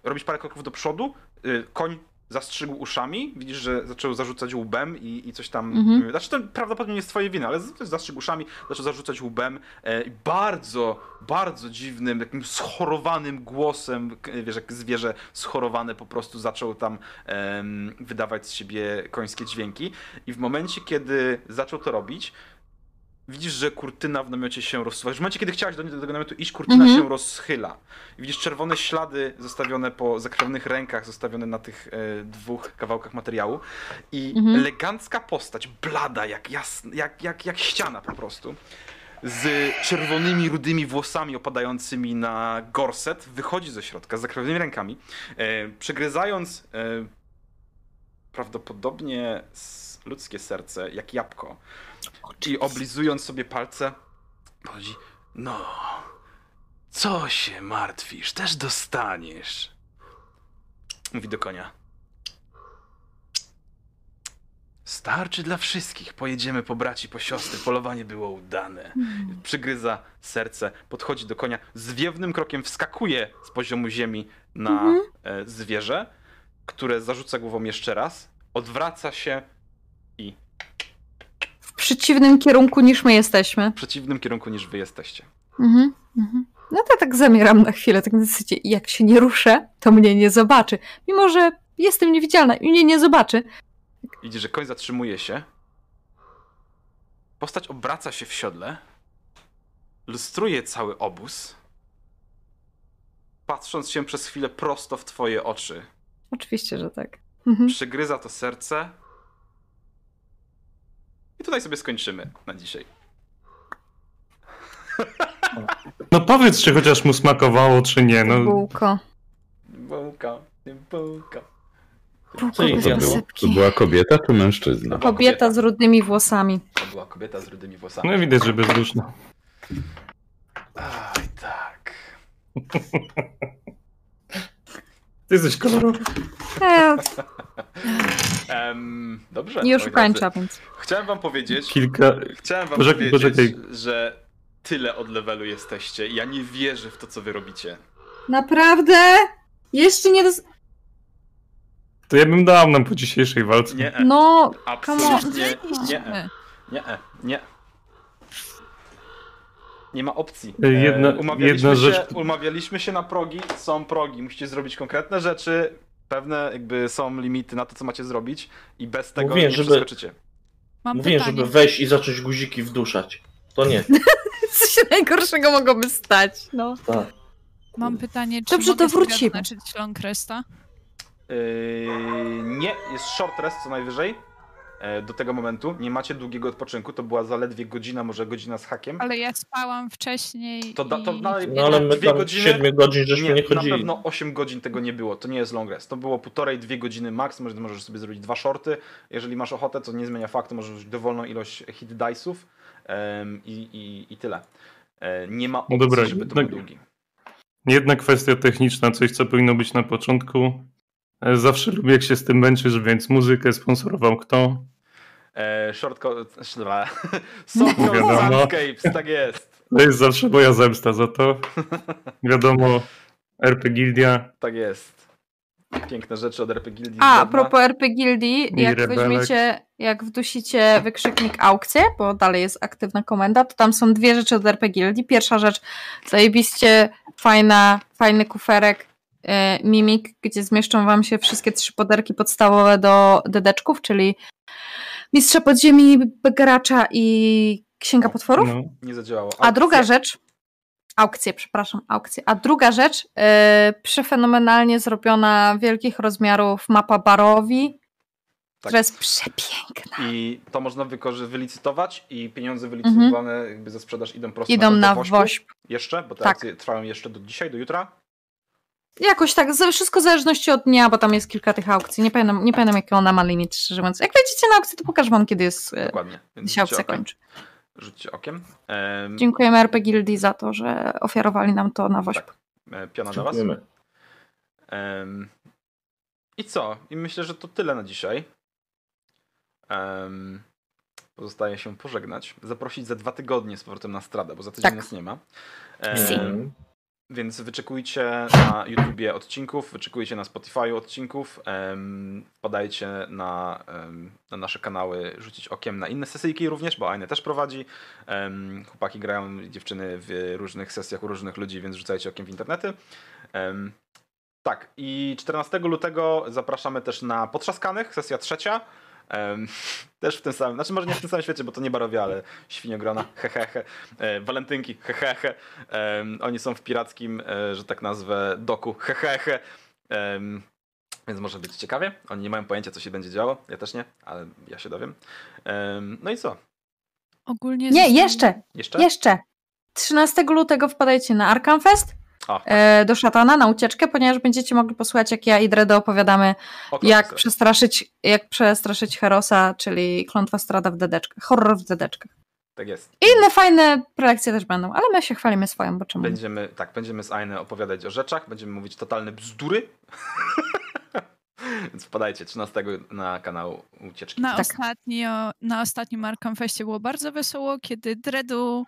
Robisz parę kroków do przodu, y, koń zastrzygł uszami, widzisz, że zaczął zarzucać łbem i, i coś tam. Mhm. Znaczy, to prawdopodobnie nie jest twoje winy, ale zastrzygł uszami, zaczął zarzucać łbem e, i bardzo, bardzo dziwnym, takim schorowanym głosem, wiesz, jak zwierzę schorowane po prostu zaczął tam wydawać z siebie końskie dźwięki. I w momencie, kiedy zaczął to robić, widzisz, że kurtyna w namiocie się rozsuwa. W momencie, kiedy chciałaś do, do tego namiotu iść, kurtyna Mhm. się rozchyla. I widzisz czerwone ślady zostawione po zakrwionych rękach, zostawione na tych e, dwóch kawałkach materiału. I Mhm. elegancka postać, blada, jak, jasn, jak, jak, jak ściana po prostu, z czerwonymi, rudymi włosami opadającymi na gorset, wychodzi ze środka z zakrwionymi rękami, e, przegryzając e, prawdopodobnie ludzkie serce, jak jabłko. I oblizując sobie palce, chodzi, no, co się martwisz, też dostaniesz. Mówi do konia. Starczy dla wszystkich. Pojedziemy po braci, po siostry. Polowanie było udane. Przygryza serce, podchodzi do konia, zwiewnym krokiem wskakuje z poziomu ziemi na Mhm. e, zwierzę, które zarzuca głową jeszcze raz, odwraca się i przeciwnym kierunku niż my jesteśmy. w przeciwnym kierunku niż wy jesteście. Mhm, mhm. No to tak zamieram na chwilę, tak na zasadzie, jak się nie ruszę, to mnie nie zobaczy. Mimo, że jestem niewidzialna i mnie nie zobaczy. Widzi, że koń zatrzymuje się. Postać obraca się w siodle. Lustruje cały obóz. Patrząc się przez chwilę prosto w twoje oczy. Oczywiście, że tak. Mhm. Przygryza to serce. I tutaj sobie skończymy na dzisiaj. No powiedz, czy chociaż mu smakowało, czy nie. No, Bułko. Bułka, bułka. Bułko bez To, to była kobieta czy mężczyzna? Kobieta z rudymi włosami. To była kobieta z rudymi włosami. no widać, że bezduszna. Aj, tak. Ty jesteś kolorowy. E, Em, dobrze. nie oszukańcza, więc. Chciałem wam powiedzieć, Kilka... chciałem wam Poczekaj, powiedzieć, poczekaj. że tyle od levelu jesteście ja nie wierzę w to, co wy robicie. Naprawdę? Jeszcze nie dos... To ja bym dał nam po dzisiejszej walce. Nie, No, absolutnie nie, Nie. nie, nie. Nie ma opcji. E, jedna- E, umawialiśmy, jedna się, rzecz- umawialiśmy się na progi, są progi, musicie zrobić konkretne rzeczy, pewne jakby są limity na to, co macie zrobić i bez tego Mówiłem, nie żeby- przeskoczycie. Mam Mówiłem, pytanie. żeby wejść i zacząć guziki wduszać. To nie. co się najgorszego mogłoby stać? No. Tak. Mam pytanie, czy Dobrze, mogę to sobie wrócimy. odznaczyć long resta? Yy, nie, jest short rest co najwyżej. E, Do tego momentu nie macie długiego odpoczynku, to była zaledwie godzina, może godzina z hakiem. Ale ja spałam wcześniej To da- to i... dalej- No ale my Dwie tam godziny? 7 godzin żeśmy nie, na chodzili. pewno 8 godzin tego nie było, to nie jest long rest. To było półtorej, dwie godziny max, może możesz sobie zrobić dwa shorty. Jeżeli masz ochotę, to nie zmienia faktu, możesz użyć dowolną ilość hit dice'ów em, i, i, i tyle. E, nie ma opcji, dobra, żeby to tak- był długi. Jedna kwestia techniczna, coś co powinno być na początku. E, Zawsze lubię jak się z tym męczysz, więc muzykę sponsorował kto? E. Dobra. Softcore Wiadomo. Soundscapes, tak jest. To jest zawsze moja zemsta za to. Wiadomo, RP Gildia. Tak jest. Piękne rzeczy od RP Gildii. A, a propos RP Gildii, jak rebelek. weźmiecie, jak wdusicie wykrzyknik aukcje, bo dalej jest aktywna komenda, to tam są dwie rzeczy od RP Gildii. Pierwsza rzecz, zajebiście fajna, fajny kuferek e, Mimik, gdzie zmieszczą wam się wszystkie trzy poderki podstawowe do dedeczków, czyli Mistrza Podziemi, Gracza i Księga Potworów. No. Nie zadziałało. A druga rzecz, aukcje, przepraszam, aukcje. A druga rzecz, yy, przefenomenalnie zrobiona, wielkich rozmiarów mapa Barowi, która jest przepiękna. I to można wylicytować i pieniądze wylicytowane jakby za sprzedaż idą prosto Mhm. Idą na, na woźb. Jeszcze, bo te Tak. akcje trwają jeszcze do dzisiaj, do jutra. Jakoś tak, ze- wszystko w zależności od dnia, bo tam jest kilka tych aukcji. Nie pamiętam, nie pamiętam jaki ona ma limit, szczerze mówiąc. Jak wejdziecie na aukcję, to pokażę wam, kiedy jest, e, Dokładnie. Więc się aukcja rzućcie okiem. kończy. Rzućcie okiem. Em, Dziękujemy RP Gildii za to, że ofiarowali nam to na woźb. Tak. e, Piona dla was. Dziękujemy. Em, I co? I myślę, że to tyle na dzisiaj. Em, pozostaje się pożegnać. Zaprosić za dwa tygodnie z powrotem na stradę, bo za tydzień Tak. nas nie ma. Si. Więc wyczekujcie na YouTubie odcinków, wyczekujcie na Spotify odcinków, em, wpadajcie na, na nasze kanały, rzucić okiem na inne sesyjki również, bo Aine też prowadzi. Chłopaki grają, dziewczyny w różnych sesjach u różnych ludzi, więc rzucajcie okiem w internety. Tak, i 14 lutego zapraszamy też na Potrzaskanych, sesja trzecia. Też w tym samym, znaczy może nie w tym samym świecie, bo to nie barowie, ale świniogrona, hehehe, e, walentynki, hehehe. Oni są w pirackim, e, że tak nazwę, doku, hehehe. Więc może być ciekawie. Oni nie mają pojęcia, co się będzie działo. Ja też nie, ale ja się dowiem. Em, no i co? Ogólnie Nie, jeszcze, Jeszcze? jeszcze. 13 lutego wpadajcie na Arkham Fest O, tak. e, do szatana na ucieczkę, ponieważ będziecie mogli posłuchać, jak ja i Dredo opowiadamy jak przestraszyć, jak przestraszyć Herosa, czyli klątwa strada w dedeczkach, horror w dedeczkach. Tak jest. I inne fajne prelekcje też będą, ale my się chwalimy swoją, bo czemu? Będziemy, tak, będziemy z Aine opowiadać o rzeczach, będziemy mówić totalne bzdury. Więc wpadajcie 13 na kanał Ucieczki. Na, Tak. ostatnio, na ostatnim Arkham Festie było bardzo wesoło, kiedy Dredu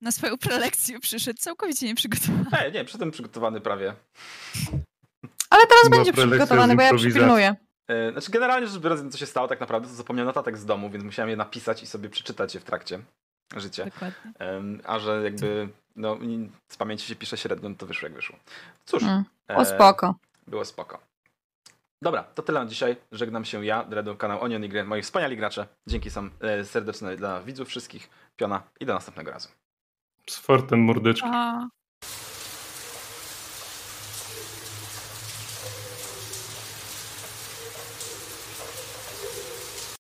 na swoją prelekcję przyszedł całkowicie nieprzygotowany. Nie, przy tym przygotowany prawie. Ale teraz będzie przygotowany, bo ja przypilnuję. E, Znaczy, generalnie rzecz biorąc, co się stało tak naprawdę, to zapomniałem notatek z domu, więc musiałem je napisać i sobie przeczytać je w trakcie życia. Dokładnie. A że jakby, no, z pamięci się pisze średnio, no to wyszło jak wyszło. Cóż, Mm. e, O spoko. było spoko. Dobra, to tyle na dzisiaj. Żegnam się ja, Dredo, kanał Onion i Gry, moi wspaniali gracze. Dzięki sam e, serdeczne dla widzów wszystkich, Piona i do następnego razu. Z fortem mordeczki.